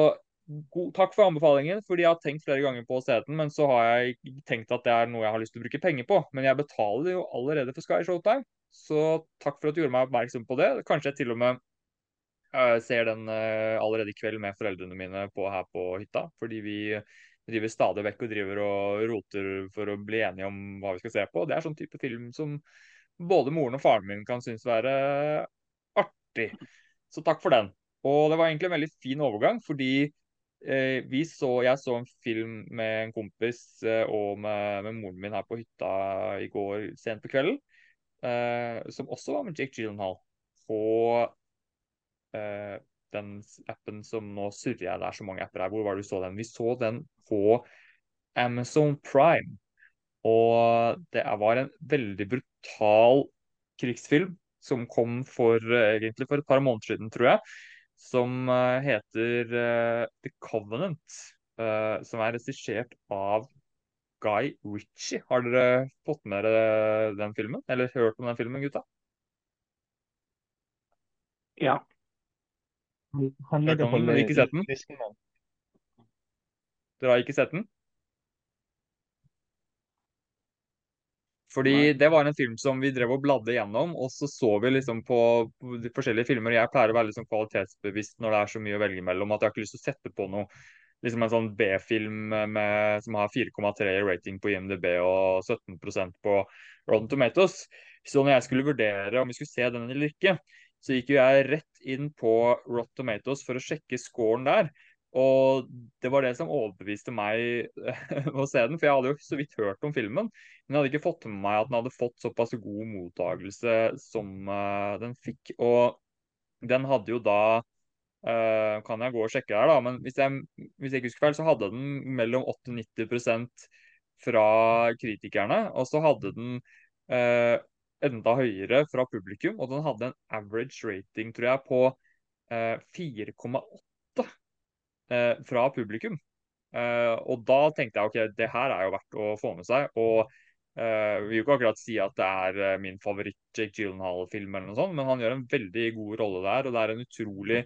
god, takk for anbefalingen, fordi jeg har tenkt flere ganger på å se den, men så har jeg tenkt at det er noe jeg har lyst til å bruke penger på. Men jeg betaler jo allerede for Sky Showtime, så takk for at du gjorde meg oppmerksom på det. Kanskje jeg til og med uh, ser den uh, allerede i kveld med foreldrene mine på, her på hytta, fordi vi driver stadig vekk og driver og roter for å bli enige om hva vi skal se på. Det er sånn type film som både moren og faren min kan synes være artig. Så takk for den. Og det var egentlig en veldig fin overgang, fordi eh, vi så, jeg så en film med en kompis eh, og med, med, moren min her på hytta i går sent på kvelden, eh, som også var med Jake Gyllenhaal. På den appen som nå surrer jeg, det er så mange apper her. Hvor var det du så den? Vi så den på Amazon Prime. Og det var en veldig brutal krigsfilm som kom for egentlig for et par måneder siden, tror jeg. Som heter uh, The Covenant. Uh, som er regissert av Guy Ritchie. Har dere fått med dere den filmen? Eller hørt om den filmen, gutta? Ja. Han han, han, men ikke sett den? Dere har ikke sett den? Fordi Nei. det var en film som vi drev og bladde gjennom, og så så vi liksom på de forskjellige filmer. Jeg pleier å være liksom kvalitetsbevisst når det er så mye å velge mellom at jeg har ikke lyst til å sette på noe liksom en sånn B-film som har 4,3 rating på IMDb og 17% på Rotten Tomatoes. Så når jeg skulle vurdere om vi skulle se den eller ikke, så gikk jo jeg rett inn på Rotten Tomatoes for å sjekke scoren der. Og det var det som overbeviste meg (laughs) å se den, for jeg hadde jo så vidt hørt om filmen. Men jeg hadde ikke fått med meg at den hadde fått såpass god mottagelse som uh, den fikk. Og den hadde jo da uh, Kan jeg gå og sjekke her, da, men hvis jeg, hvis jeg ikke husker feil, så hadde den mellom 80-90 fra kritikerne. Og så hadde den uh, enda høyere fra publikum, og den hadde en average rating, tror jeg, på eh, 4,8 eh, fra publikum. Eh, og da tenkte jeg ok, det her er jo verdt å få med seg. Og eh, vi vil jo ikke akkurat si at det er eh, min favoritt Jake Gyllenhaal-film, eller noe sånt, men han gjør en veldig god rolle der. Og det er en utrolig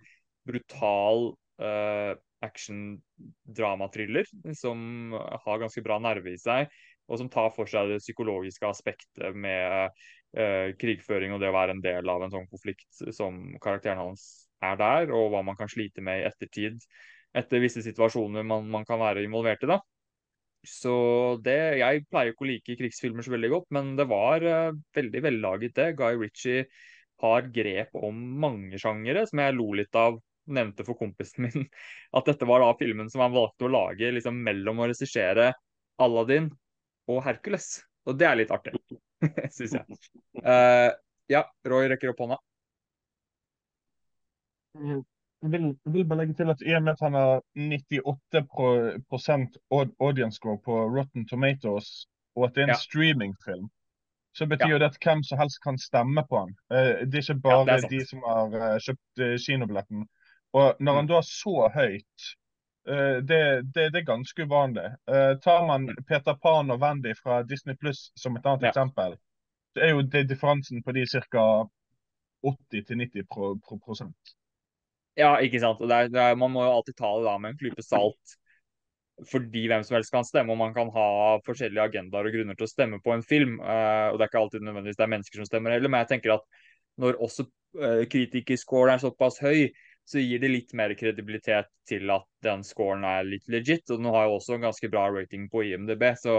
brutal eh, action-dramatriller som har ganske bra nerve i seg, og som tar for seg det psykologiske aspektet med eh, krigføring og det å være en del av en sånn konflikt som karakteren hans er der, og hva man kan slite med i ettertid etter visse situasjoner man, man kan være involvert i. da. Så det, Jeg pleier ikke å like krigsfilmer så veldig godt, men det var uh, veldig vellaget, det. Guy Ritchie har grep om mange sjangere, som jeg lo litt av. Nevnte for kompisen min (laughs) at dette var da filmen som han valgte å lage liksom mellom å regissere Aladdin og Hercules. Og det er litt artig, (laughs) syns jeg. Uh, ja, Roy rekker opp hånda. Vil, vil bare legge til at I og med at han har 98 audience score på Rotten Tomatoes, og at det er en Ja. streamingfilm, så betyr Ja. jo det at hvem som helst kan stemme på han. Eh, Det er ikke bare ja, er de som har eh, kjøpt eh, kinobilletten. Og når Mm. han da er så høyt, det, det, det er ganske uvanlig. Tar man Peter Pan og Wendy fra Disney Pluss som et annet Ja. eksempel, så er jo det differansen på de ca. 80-90 pro, pro, prosent. Ja, ikke sant. Er, er, man må jo alltid ta det da med en klype salt. Fordi hvem som helst kan stemme, og man kan ha forskjellige agendaer og grunner til å stemme på en film. Uh, og det er ikke alltid nødvendigvis det er mennesker som stemmer heller, men jeg tenker at når også uh, kritikerscoren er såpass høy, så gir det litt mer kredibilitet til at den scoren er litt legit. Og den har jo også en ganske bra rating på IMDb, så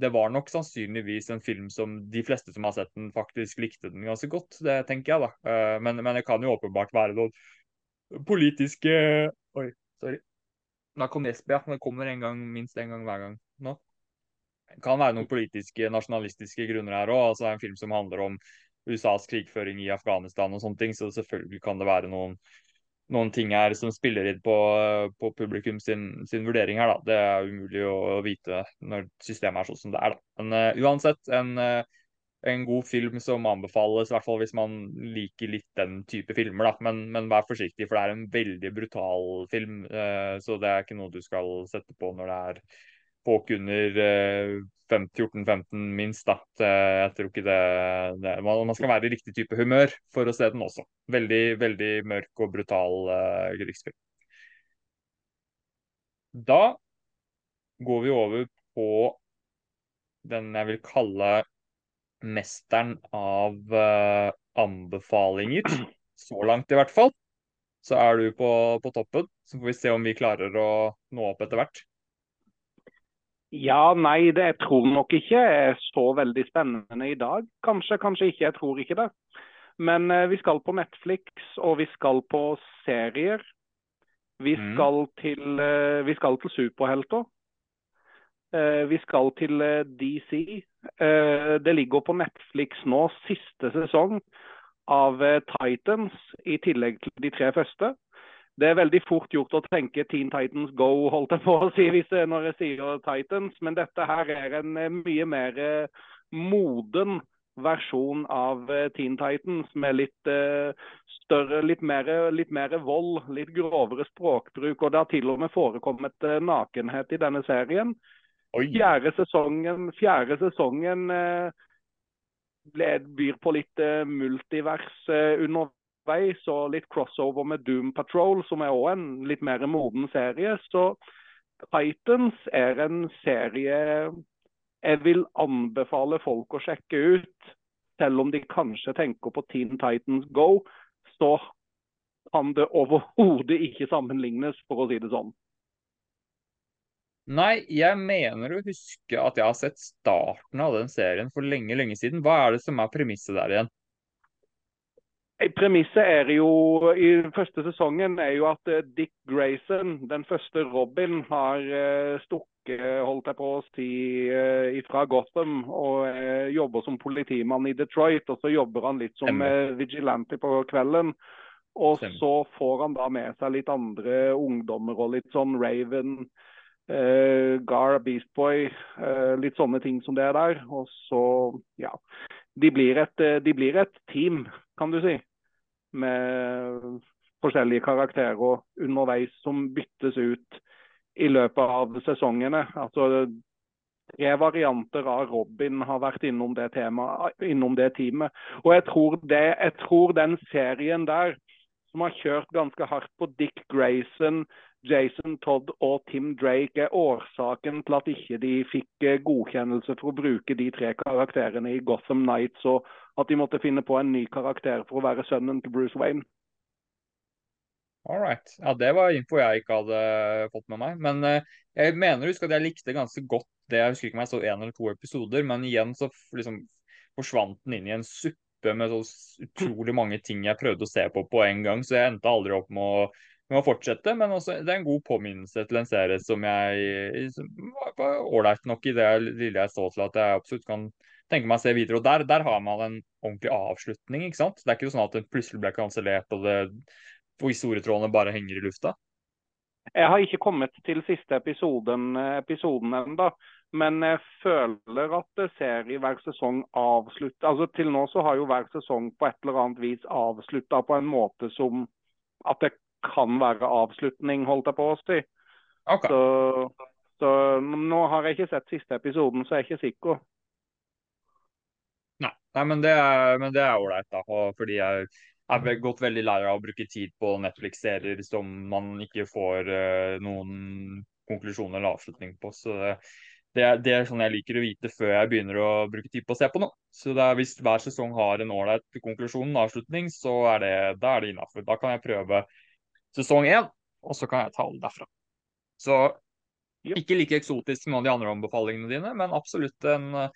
det var nok sannsynligvis en film som de fleste som har sett den, faktisk likte den ganske godt. Det tenker jeg, da. Eh, men, men det kan jo åpenbart være noen politiske Oi, sorry. Da kom Esbjørn. Det kommer en gang, minst én gang hver gang nå. Det kan være noen politiske, nasjonalistiske grunner her òg. Altså en film som handler om USAs krigføring i Afghanistan og sånne ting. Så selvfølgelig kan det være noen noen ting her som spiller inn på, på publikum sin, sin, vurdering her. Da. Det er umulig å, vite når systemet er sånn som det er. Da. Men uh, uansett, en, uh, en, god film som anbefales, i hvert fall hvis man liker litt den type filmer. Da. Men, men vær forsiktig, for det er en veldig brutal film. Eh, så det er ikke noe du skal sette på når det er folk under 14-15 minst. da. Jeg tror ikke det, det, Man skal være i riktig type humør for å se den også. Veldig, veldig mørk og brutal eh, krigsfilm. Da går vi over på den jeg vil kalle mesteren av uh, anbefalinger. Så langt, i hvert fall. Så er du på, på toppen. Så får vi se om vi klarer å nå opp etter hvert. Ja, nei, det jeg tror nok ikke er så veldig spennende i dag. Kanskje, kanskje ikke. Jeg tror ikke det. Men uh, vi skal på Netflix, og vi skal på serier. Vi mm. til, uh, vi skal til superhelter. Eh, vi skal til eh, DC. Eh, det ligger på Netflix nå siste sesong av Titans, i tillegg til de tre første det er veldig fort gjort å tenke Teen Titans Go, holdt jeg på å si hvis, når jeg sier Titans. Men dette her er en mye mer moden versjon av Teen Titans med litt større, litt mer, litt mer, vold, litt grovere språkbruk. Og det har til og med forekommet nakenhet i denne serien. Fjerde sesongen, fjerde sesongen ble, byr på litt multivers underveis, og litt crossover med Doom Patrol, som er òg en litt mer moden serie. Så Titans er en serie jeg vil anbefale folk å sjekke ut. Selv om de kanskje tenker på Teen Titans Go, så kan det overhodet ikke sammenlignes, for å si det sånn. Nei, jeg mener å huske at jeg har sett starten av den serien for lenge, lenge siden. Hva er det som er premisset der igjen? Premisset er jo i første sesongen er jo at eh, Dick Grayson, den første Robin, har eh, stukket holdt jeg på å si, eh, fra Gotham og jobber som politimann i Detroit. Og så jobber han litt som vigilante på kvelden. Og så får han da med seg litt andre ungdommer og litt sånn Raven, uh, Gar, Beast Boy, uh, litt sånne ting som det er der. Og så, ja. De blir et, de blir et team kan du si. Med forskjellige karakterer underveis som byttes ut i løpet av sesongene. Altså Tre varianter av Robin har vært innom det, tema, innom det teamet. Og jeg tror, det, jeg tror den serien der, som har kjørt ganske hardt på Dick Grayson, Jason Todd og Tim Drake, er årsaken til at ikke de fikk eh, godkjennelse for å bruke de tre karakterene i Gotham Nights og at de måtte finne på en ny karakter for å være sønnen til Bruce Wayne. All right. Ja, det var info jeg ikke hadde fått med meg. Men uh, jeg mener husk at jeg likte ganske godt det. Jeg husker ikke om jeg så én eller to episoder, men igjen så liksom forsvant den inn i en suppe med så utrolig mange ting jeg prøvde å se på på en gang, så jeg endte aldri opp med å, med å fortsette. Men også, det er en god påminnelse til en serie som jeg som var ålreit nok i det lille jeg så til at jeg absolutt kan tenke meg å se videre. Og der, der, har man en ordentlig avslutning. ikke sant? Det er ikke sånn at det plutselig ble kansellert og, det, og historietrådene bare henger i lufta. Jeg har ikke kommet til siste episoden, episoden ennå. Men jeg føler at serie hver sesong avslutter altså Til nå så har jo hver sesong på et eller annet vis avslutta på en måte som at det kan være avslutning, holdt jeg på å si. Okay. Så, så, nå har jeg ikke sett siste episoden, så jeg er ikke sikker. Nei, men det er, men ålreit, da. fordi jeg er gått veldig lei av å bruke tid på Netflix-serier som man ikke får uh, noen konklusjon eller avslutning på. Så det, det, er sånn jeg liker å vite før jeg begynner å bruke tid på å se på noe. Så er, hvis hver sesong har en ålreit konklusjon og avslutning, så er det, da er det innafor. Da kan jeg prøve sesong én, og så kan jeg ta alle derfra. Så ikke like eksotisk som noen av de andre anbefalingene dine, men absolutt en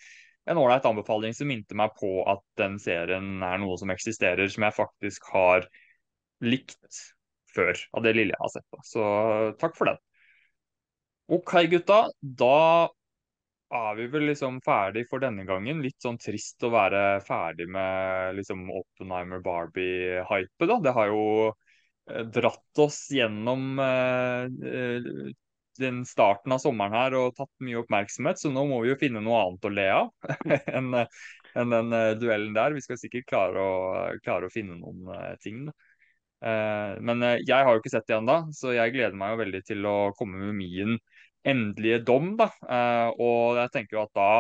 en ålreit anbefaling som minte meg på at den serien er noe som eksisterer, som jeg faktisk har likt før av det lille jeg har sett. Så takk for den. OK, gutta. Da er vi vel liksom ferdig for denne gangen. Litt sånn trist å være ferdig med liksom Oppenheimer Barbie-hypet, da. Det har jo eh, dratt oss gjennom eh, eh, den starten av sommeren her og tatt mye oppmerksomhet, så nå må vi jo finne noe annet å le av (laughs) enn en den eh, duellen der. Vi skal sikkert klare å, klare å finne noen eh, ting. da. Eh, Men eh, jeg har jo ikke sett det ennå, så jeg gleder meg jo veldig til å komme med min endelige dom. da. Eh, Og jeg tenker jo at da,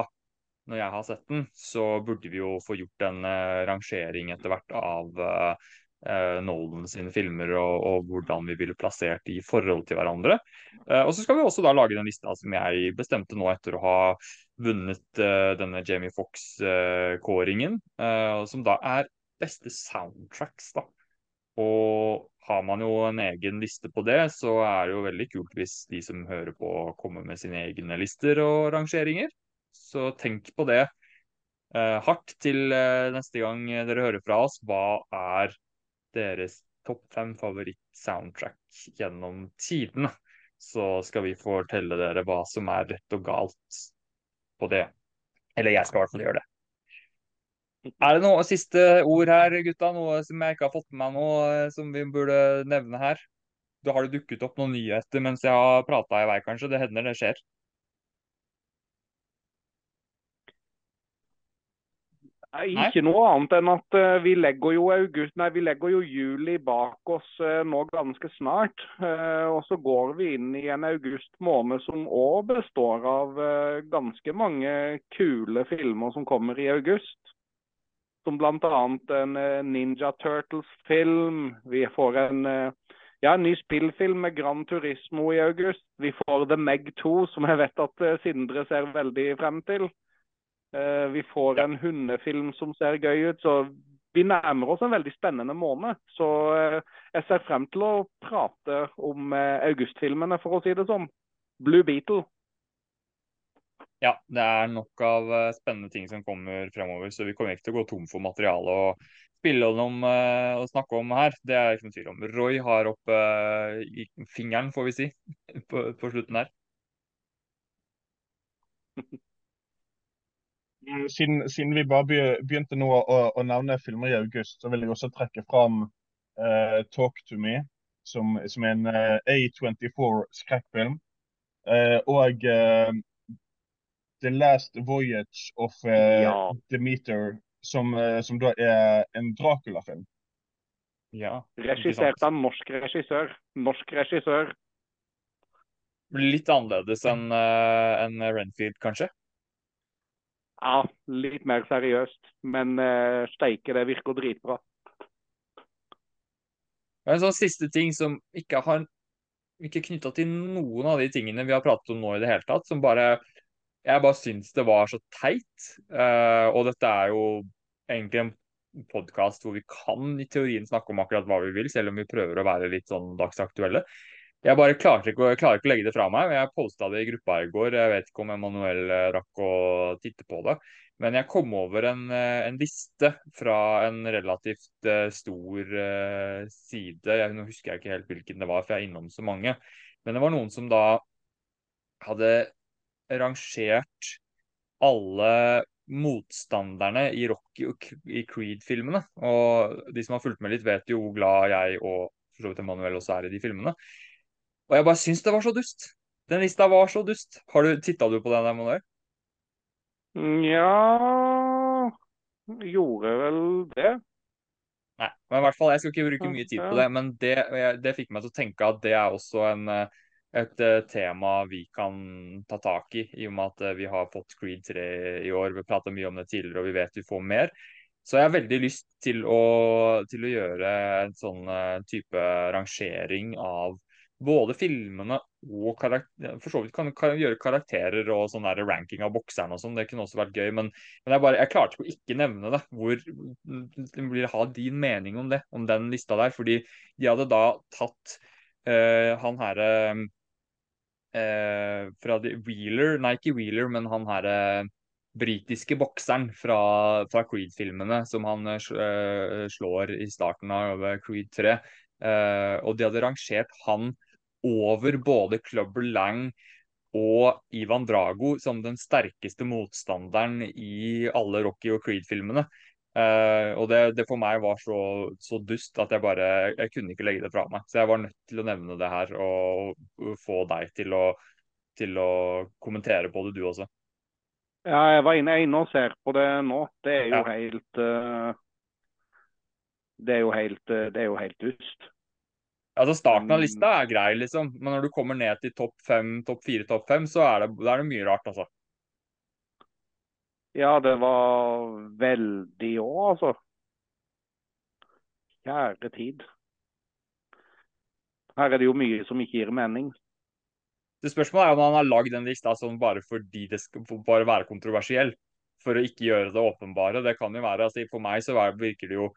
når jeg har sett den, så burde vi jo få gjort en eh, rangering etter hvert av eh, eh, Nolan sine filmer og, og hvordan vi ville plassert i forhold til hverandre. Eh, Og så skal vi også da lage den lista som jeg bestemte nå etter å ha vunnet eh, denne Jamie Fox-kåringen, som da er beste soundtracks, da. Og har man jo en egen liste på det, så er det jo veldig kult hvis de som hører på, kommer med sine egne lister og rangeringer. Så tenk på det eh, hardt til eh, neste gang dere hører fra oss. Hva er deres topp fem favoritt-soundtrack gjennom tidene? Så skal vi fortelle dere hva som er rett og galt på det. Eller jeg skal i hvert fall gjøre det. Er det noe siste ord her, gutta? Noe som jeg ikke har fått med meg nå, eh, som vi burde nevne her? Da har det dukket opp noen nyheter mens jeg har prata i vei, kanskje? Det hender det skjer. Ikke noe annet enn at eh, vi legger jo august, nei, vi legger jo juli bak oss eh, nå ganske snart. Og så går vi inn i en august måned som òg består av ganske mange kule filmer som kommer i august. Som bl.a. en eh, Ninja Turtles-film. Vi får en eh, ja, en ny spillfilm med Gran Turismo i august. Vi får The Meg 2, som jeg vet at eh, Sindre ser veldig frem til. Vi får en hundefilm som ser gøy ut. Så vi nærmer oss en veldig spennende måned. Så jeg ser frem til å prate om augustfilmene, for å si det sånn. Blue Beetle. Ja, det er nok av eh, spennende ting som kommer fremover, så vi kommer ikke til å gå tom for materiale å spille om eh, og snakke om her. Det er ikke noe tvil om. Roy har opp eh, fingeren, får vi si, (laughs) på, på slutten her. Siden, siden vi bare begynte nå å, å nevne filmer i august, så vil jeg også trekke fram uh, Talk to Me, som, som er en uh, A24-skrekkfilm. Uh, og The Last Voyage of uh, Ja. Demeter, som, eh, som da er en Dracula-film. Ja, Regissert av norsk regissør. Norsk regissør. Litt annerledes enn eh, enn Renfield, kanskje? Ja, litt mer seriøst. Men uh, steike, det virker dritbra. En sånn siste ting som ikke har ikke knytta til noen av de tingene vi har pratet om nå i det hele tatt, som bare Jeg bare syns det var så teit. Eh, og dette er jo egentlig en podkast hvor vi kan i teorien snakke om akkurat hva vi vil, selv om vi prøver å være litt sånn dagsaktuelle. Jeg bare klarte ikke, klarer ikke å legge det fra meg. Jeg posta det i gruppa i går. Jeg vet ikke om Emanuel eh, rakk å titte på det. Men jeg kom over en, eh, en liste fra en relativt stor side. Jeg, nå husker jeg ikke helt hvilken det var, for jeg er innom så mange. Men det var noen som da hadde rangert alle motstanderne i Rocky og i Creed-filmene. Og de som har fulgt med litt, vet jo hvor glad jeg og for så vidt Emanuel også er i de filmene. Og jeg bare syns det var så dust. Den lista var så dust. Har du, Titta du på den, Emanuel? Nja Gjorde vel det. Nei, men i hvert fall, jeg skal ikke bruke mye tid på det, men det, det fikk meg til å tenke at det er også en, eh, et eh, tema vi kan ta tak i, i og med at eh, vi har fått Creed 3 i år. Vi pratet mye om det tidligere, og vi vet vi får mer. Så jeg har veldig lyst til å, til å gjøre en sånn eh, type rangering av både filmene og karakter, for så vidt kan, kan gjøre karakterer og sånn der ranking av bokserne og sånn. Det kunne også vært gøy, men, men jeg, bare, jeg klarte ikke å ikke nevne det. Hvor blir det ha din mening om det, om den lista der? Fordi de hadde da tatt uh, han herre uh, fra Wheeler, nei ikke Wheeler, men han her eh, britiske bokseren fra, fra Creed-filmene som han eh, slår i starten av Creed 3. og de hadde rangert han over både Clubber Lang og Ivan Drago som den sterkeste motstanderen i alle Rocky og Creed-filmene. Uh, og det, det, for meg var så, så, dust at jeg bare jeg kunne ikke legge det fra meg. Så jeg var nødt til å nevne det her og, og få deg til å, til å, kommentere på det, du også. Ja, jeg var inne, inne og ser på det nå. Det er jo ja. helt uh, Det er jo helt, uh, det er jo helt dust. Altså Starten av lista er grei, liksom, men når du kommer ned til topp fem, topp fire, topp fem, så er det, er det mye rart, altså. Ja, det var veldig òg, altså. Kjære tid. Her er det jo mye som ikke gir mening. Det Spørsmålet er om han har lagd en lista sånn bare fordi det skal bare være kontroversiell. For å ikke gjøre det åpenbare. Det kan jo være, altså For meg så virker det jo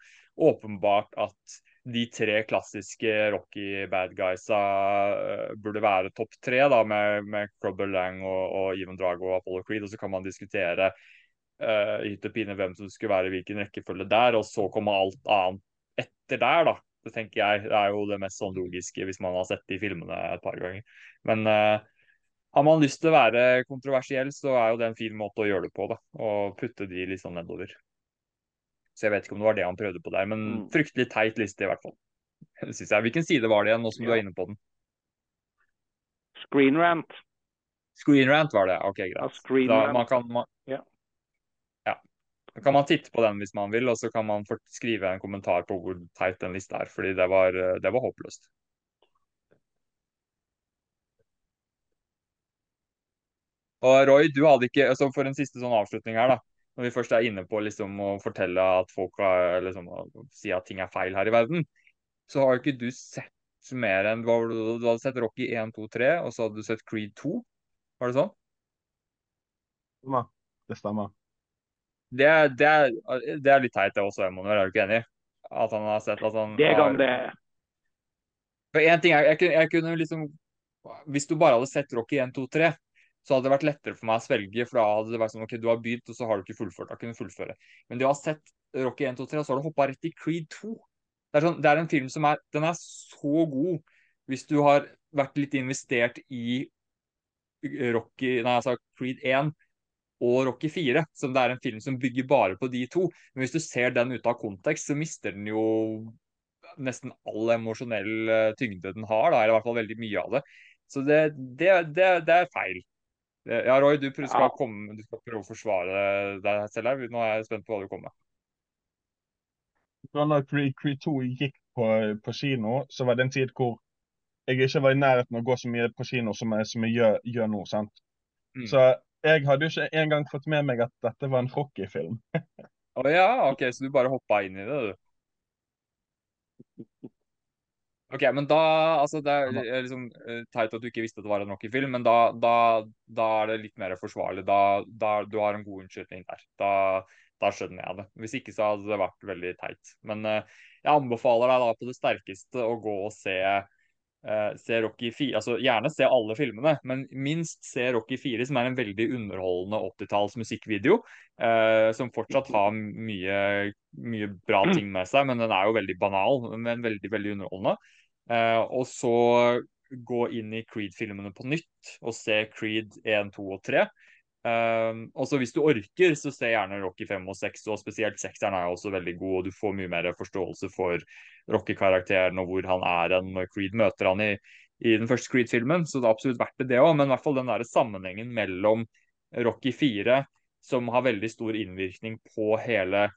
åpenbart at de tre klassiske Rocky bad guysa uh, burde være topp tre, da, med, med Crubber Lang og, og Even Drago og Apollo Creed. Og så kan man diskutere uh, hytt og pine hvem som skulle være i hvilken rekkefølge der, og så kommer alt annet etter der, da. Det tenker jeg det er jo det mest sånn logiske hvis man har sett de filmene et par ganger. Men uh, har man lyst til å være kontroversiell, så er jo det en fin måte å gjøre det på. da, Og putte de litt sånn nedover. Så jeg vet ikke om det var det han prøvde på der, men mm. fryktelig teit liste i hvert fall. (laughs) Synes jeg. Hvilken side var det igjen, nå som ja. du er inne på den? Screen Rant. Screen Rant var det, ok greit. Ja, da, man kan, man, ja. Da kan man titte på den hvis man vil, og så kan man skrive en kommentar på hvor teit den lista er. Fordi det var, det var håpløst. Og Roy, du hadde ikke, altså for en siste sånn avslutning her da, når vi først er inne på liksom, å fortelle at folk har, liksom, si at ting er feil her i verden, så har ikke du sett mer enn du hadde sett Rocky 1, 2, 3, og så hadde du sett Creed 2. Var det sånn? Ja, det stemmer. Det, det, det er litt teit, det også, Emanuel. Er du ikke enig? At han har sett at han Det kan det. For én ting er, jeg, jeg, kunne liksom Hvis du bare hadde sett Rocky 1, 2, 3, så hadde det vært lettere for meg å svelge. For da hadde det vært sånn OK, du har begynt, og så har du ikke fullført. Da kunne fullføre. Men du har sett Rocky 1, 2, 3, og så har du hoppa rett i Creed 2. Det er, sånn, det er, en film som er Den er så god hvis du har vært litt investert i Rocky Nei, altså Creed 1 og Rocky 4, som det er en film som bygger bare på de to. Men hvis du ser den ute av kontekst, så mister den jo nesten all emosjonell eh, tyngde den har. Da, eller i hvert fall veldig mye av det. Så det, det, det, det er feil. Ja, Roy, du skal, komme, du skal, prøve å forsvare deg selv her. Nå er jeg spent på hva du kommer med. Da Creed 2 gikk på, på, kino, så var det en tid hvor jeg ikke var i nærheten av å gå så mye på kino som jeg, som jeg gjør, gjør, nå. sant? Mm. Så jeg hadde jo ikke engang fått med meg at dette var en Rocky-film. (laughs) Å oh, ja, OK, så du bare hoppa inn i det, du? Ok, men da, altså Det er liksom uh, teit at du ikke visste at det var en Rocky-film, men da, da, da, er det litt mer forsvarlig. Da, da Du har en god unnskyldning der. Da, da, skjønner jeg det. Hvis ikke så hadde det vært veldig teit. Men uh, jeg anbefaler deg da på det sterkeste å gå og se, uh, se Rocky 4. Altså gjerne se alle filmene, men minst se Rocky 4, som er en veldig underholdende 80-talls musikkvideo. som fortsatt har mye, mye bra ting med seg, men den er jo veldig banal, men veldig, veldig underholdende. Uh, og så gå inn i Creed-filmene på nytt og se Creed 1, 2 og 3. Uh, eh, og så Hvis du orker, så se gjerne Rocky 5 og 6. og Spesielt 6-eren er også veldig god. og Du får mye mer forståelse for Rocky-karakteren og hvor han er når Creed møter han i, i den første Creed-filmen. Så det er absolutt verdt det, det òg. Men i hvert fall den der sammenhengen mellom Rocky 4, som har veldig stor innvirkning på hele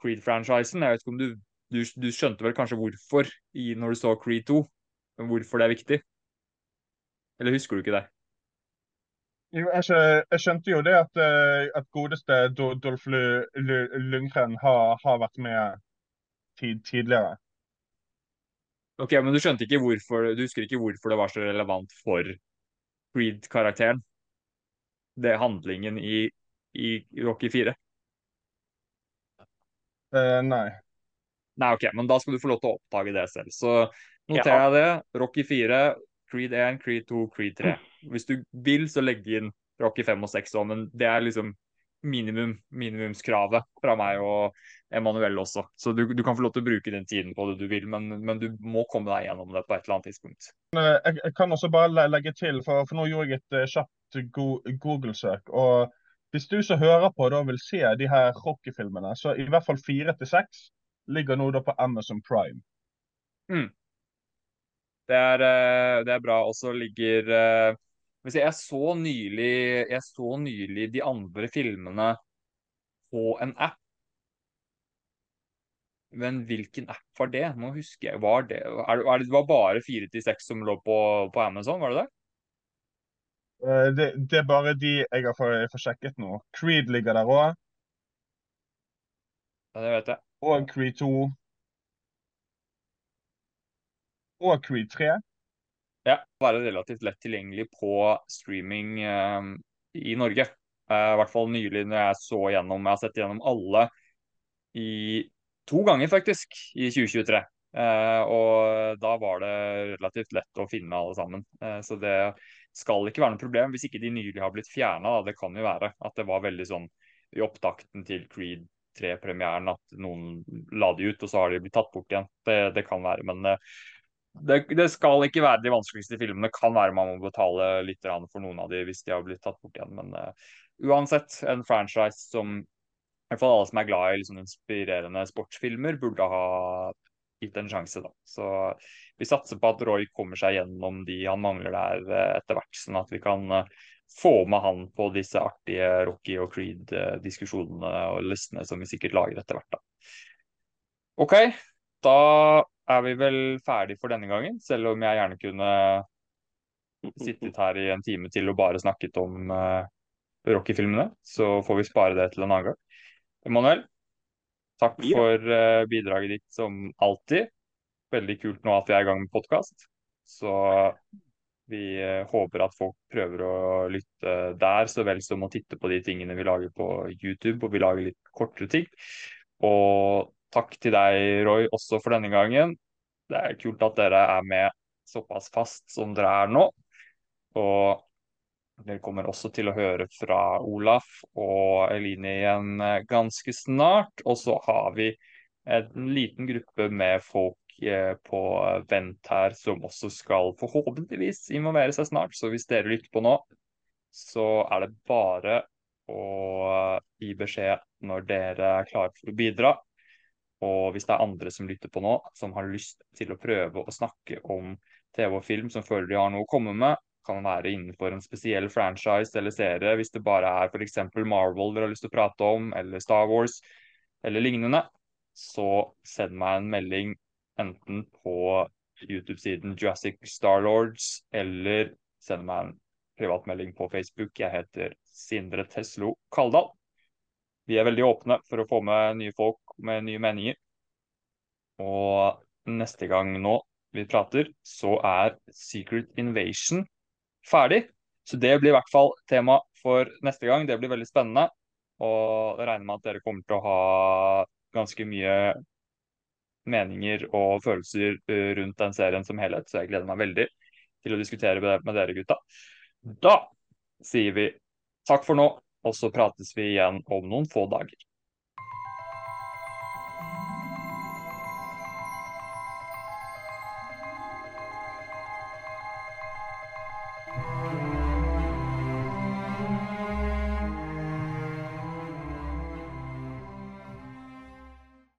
Creed-franchisen. Jeg vet ikke om du du, du, skjønte vel kanskje hvorfor i, når du så Creed 2? Hvorfor det er viktig? Eller husker du ikke det? Jo, jeg, jeg skjønte jo det at, eh, at godeste Dolph Lundgren har, har vært med tid, tidligere. Ok, men du skjønte ikke hvorfor Du husker ikke hvorfor det var så relevant for Creed-karakteren? Det er handlingen i, i Rocky 4? Uh, nei. Nei, ok, men da skal du få lov til å oppdage det selv. Så noterer jeg det. Rocky 4, Creed 1, Creed 2, Creed 3. Hvis du vil, så legg inn Rocky 5 og 6 òg, men det er liksom minimum, minimumskravet fra meg og Emanuel også. Så du, du, kan få lov til å bruke den tiden på det du vil, men, men, du må komme deg gjennom det på et eller annet tidspunkt. Eh, jeg, jeg kan også bare legge til, for, for nå gjorde jeg et uh, kjapt Google-søk. og Hvis du som hører på da vil se de her Rocky-filmene, så i hvert fall fire til seks ligger nå da på Amazon Prime. Mm. Det, er, eh, det er bra. Og så ligger jeg så, nylig, jeg så nylig de andre filmene på en app. Men hvilken app var det? Nå husker jeg. Var det, er, er det var bare fire til seks som lå på, på, Amazon, var det det? Uh, det? det? er bare de jeg har fått sjekket nå. Creed ligger der òg. Ja, det vet jeg. Og Creed 2. Og Creed 3. Ja, være relativt lett tilgjengelig på streaming uh, i Norge. Uh, I hvert fall nylig når jeg så gjennom Jeg har sett gjennom alle i to ganger, faktisk, i 2023. Uh, eh, og da var det relativt lett å finne alle sammen. så det skal ikke være noe problem hvis ikke de nylig har blitt fjerna. Det kan jo være at det var veldig sånn i opptakten til Creed 3-premieren at noen la de ut, og så har de blitt tatt bort igjen. Det, det kan være. Men det, det, skal ikke være de vanskeligste filmene. Det kan være man må betale litt for noen av de hvis de har blitt tatt bort igjen. Men uh, uansett, en franchise som i hvert fall alle som er glad i liksom, inspirerende sportsfilmer, burde ha gitt en sjanse. da. Så vi satser på at Roy kommer seg gjennom de han mangler der uh, etter hvert, sånn at vi kan uh, få med han på disse artige Rocky og Creed-diskusjonene og listene som vi sikkert lager etter hvert. da. OK, da er vi vel ferdig for denne gangen, selv om jeg gjerne kunne sittet her i en time til og bare snakket om uh, Rocky-filmene. Så får vi spare det til en annen gang. Emanuel, takk for uh, bidraget ditt som alltid. Veldig kult nå at vi er i gang med podkast. Så vi uh, håper at folk prøver å lytte der, så vel som å titte på de tingene vi lager på YouTube, og vi lager litt kortere ting. Og takk til deg, Roy, også for denne gangen. Det er kult at dere er med såpass fast som dere er nå. Og dere kommer også til å høre fra Olaf og Eline igjen eh, ganske snart. Og så har vi en liten gruppe med folk eh, på vent her som også skal forhåpentligvis involvere seg snart. Så hvis dere lytter på nå, så er det bare å gi beskjed når dere er klare for å bidra. Og hvis det er andre som lytter på nå, som har lyst til å prøve å snakke om TV og film som føler de har noe å komme med, kan være innenfor en spesiell franchise eller serie. Hvis det bare er f.eks. Marvel dere har lyst til å prate om, eller Star Wars eller lignende, så send meg en melding enten på YouTube-siden Jurassic Starlords, eller send meg en privatmelding på Facebook. Jeg heter Sindre Teslo Kaldal. Vi er veldig åpne for å få med nye folk med nye meninger. Og neste gang nå vi prater, så er Secret Invasion ferdig. Så det blir i hvert fall tema for neste gang. Det blir veldig spennende. Og jeg regner med at dere kommer til å ha ganske mye meninger og følelser eh, rundt den serien som helhet, så jeg gleder meg veldig til å diskutere med dere gutta. Da sier vi takk for nå, og så prates vi igjen om noen få dager.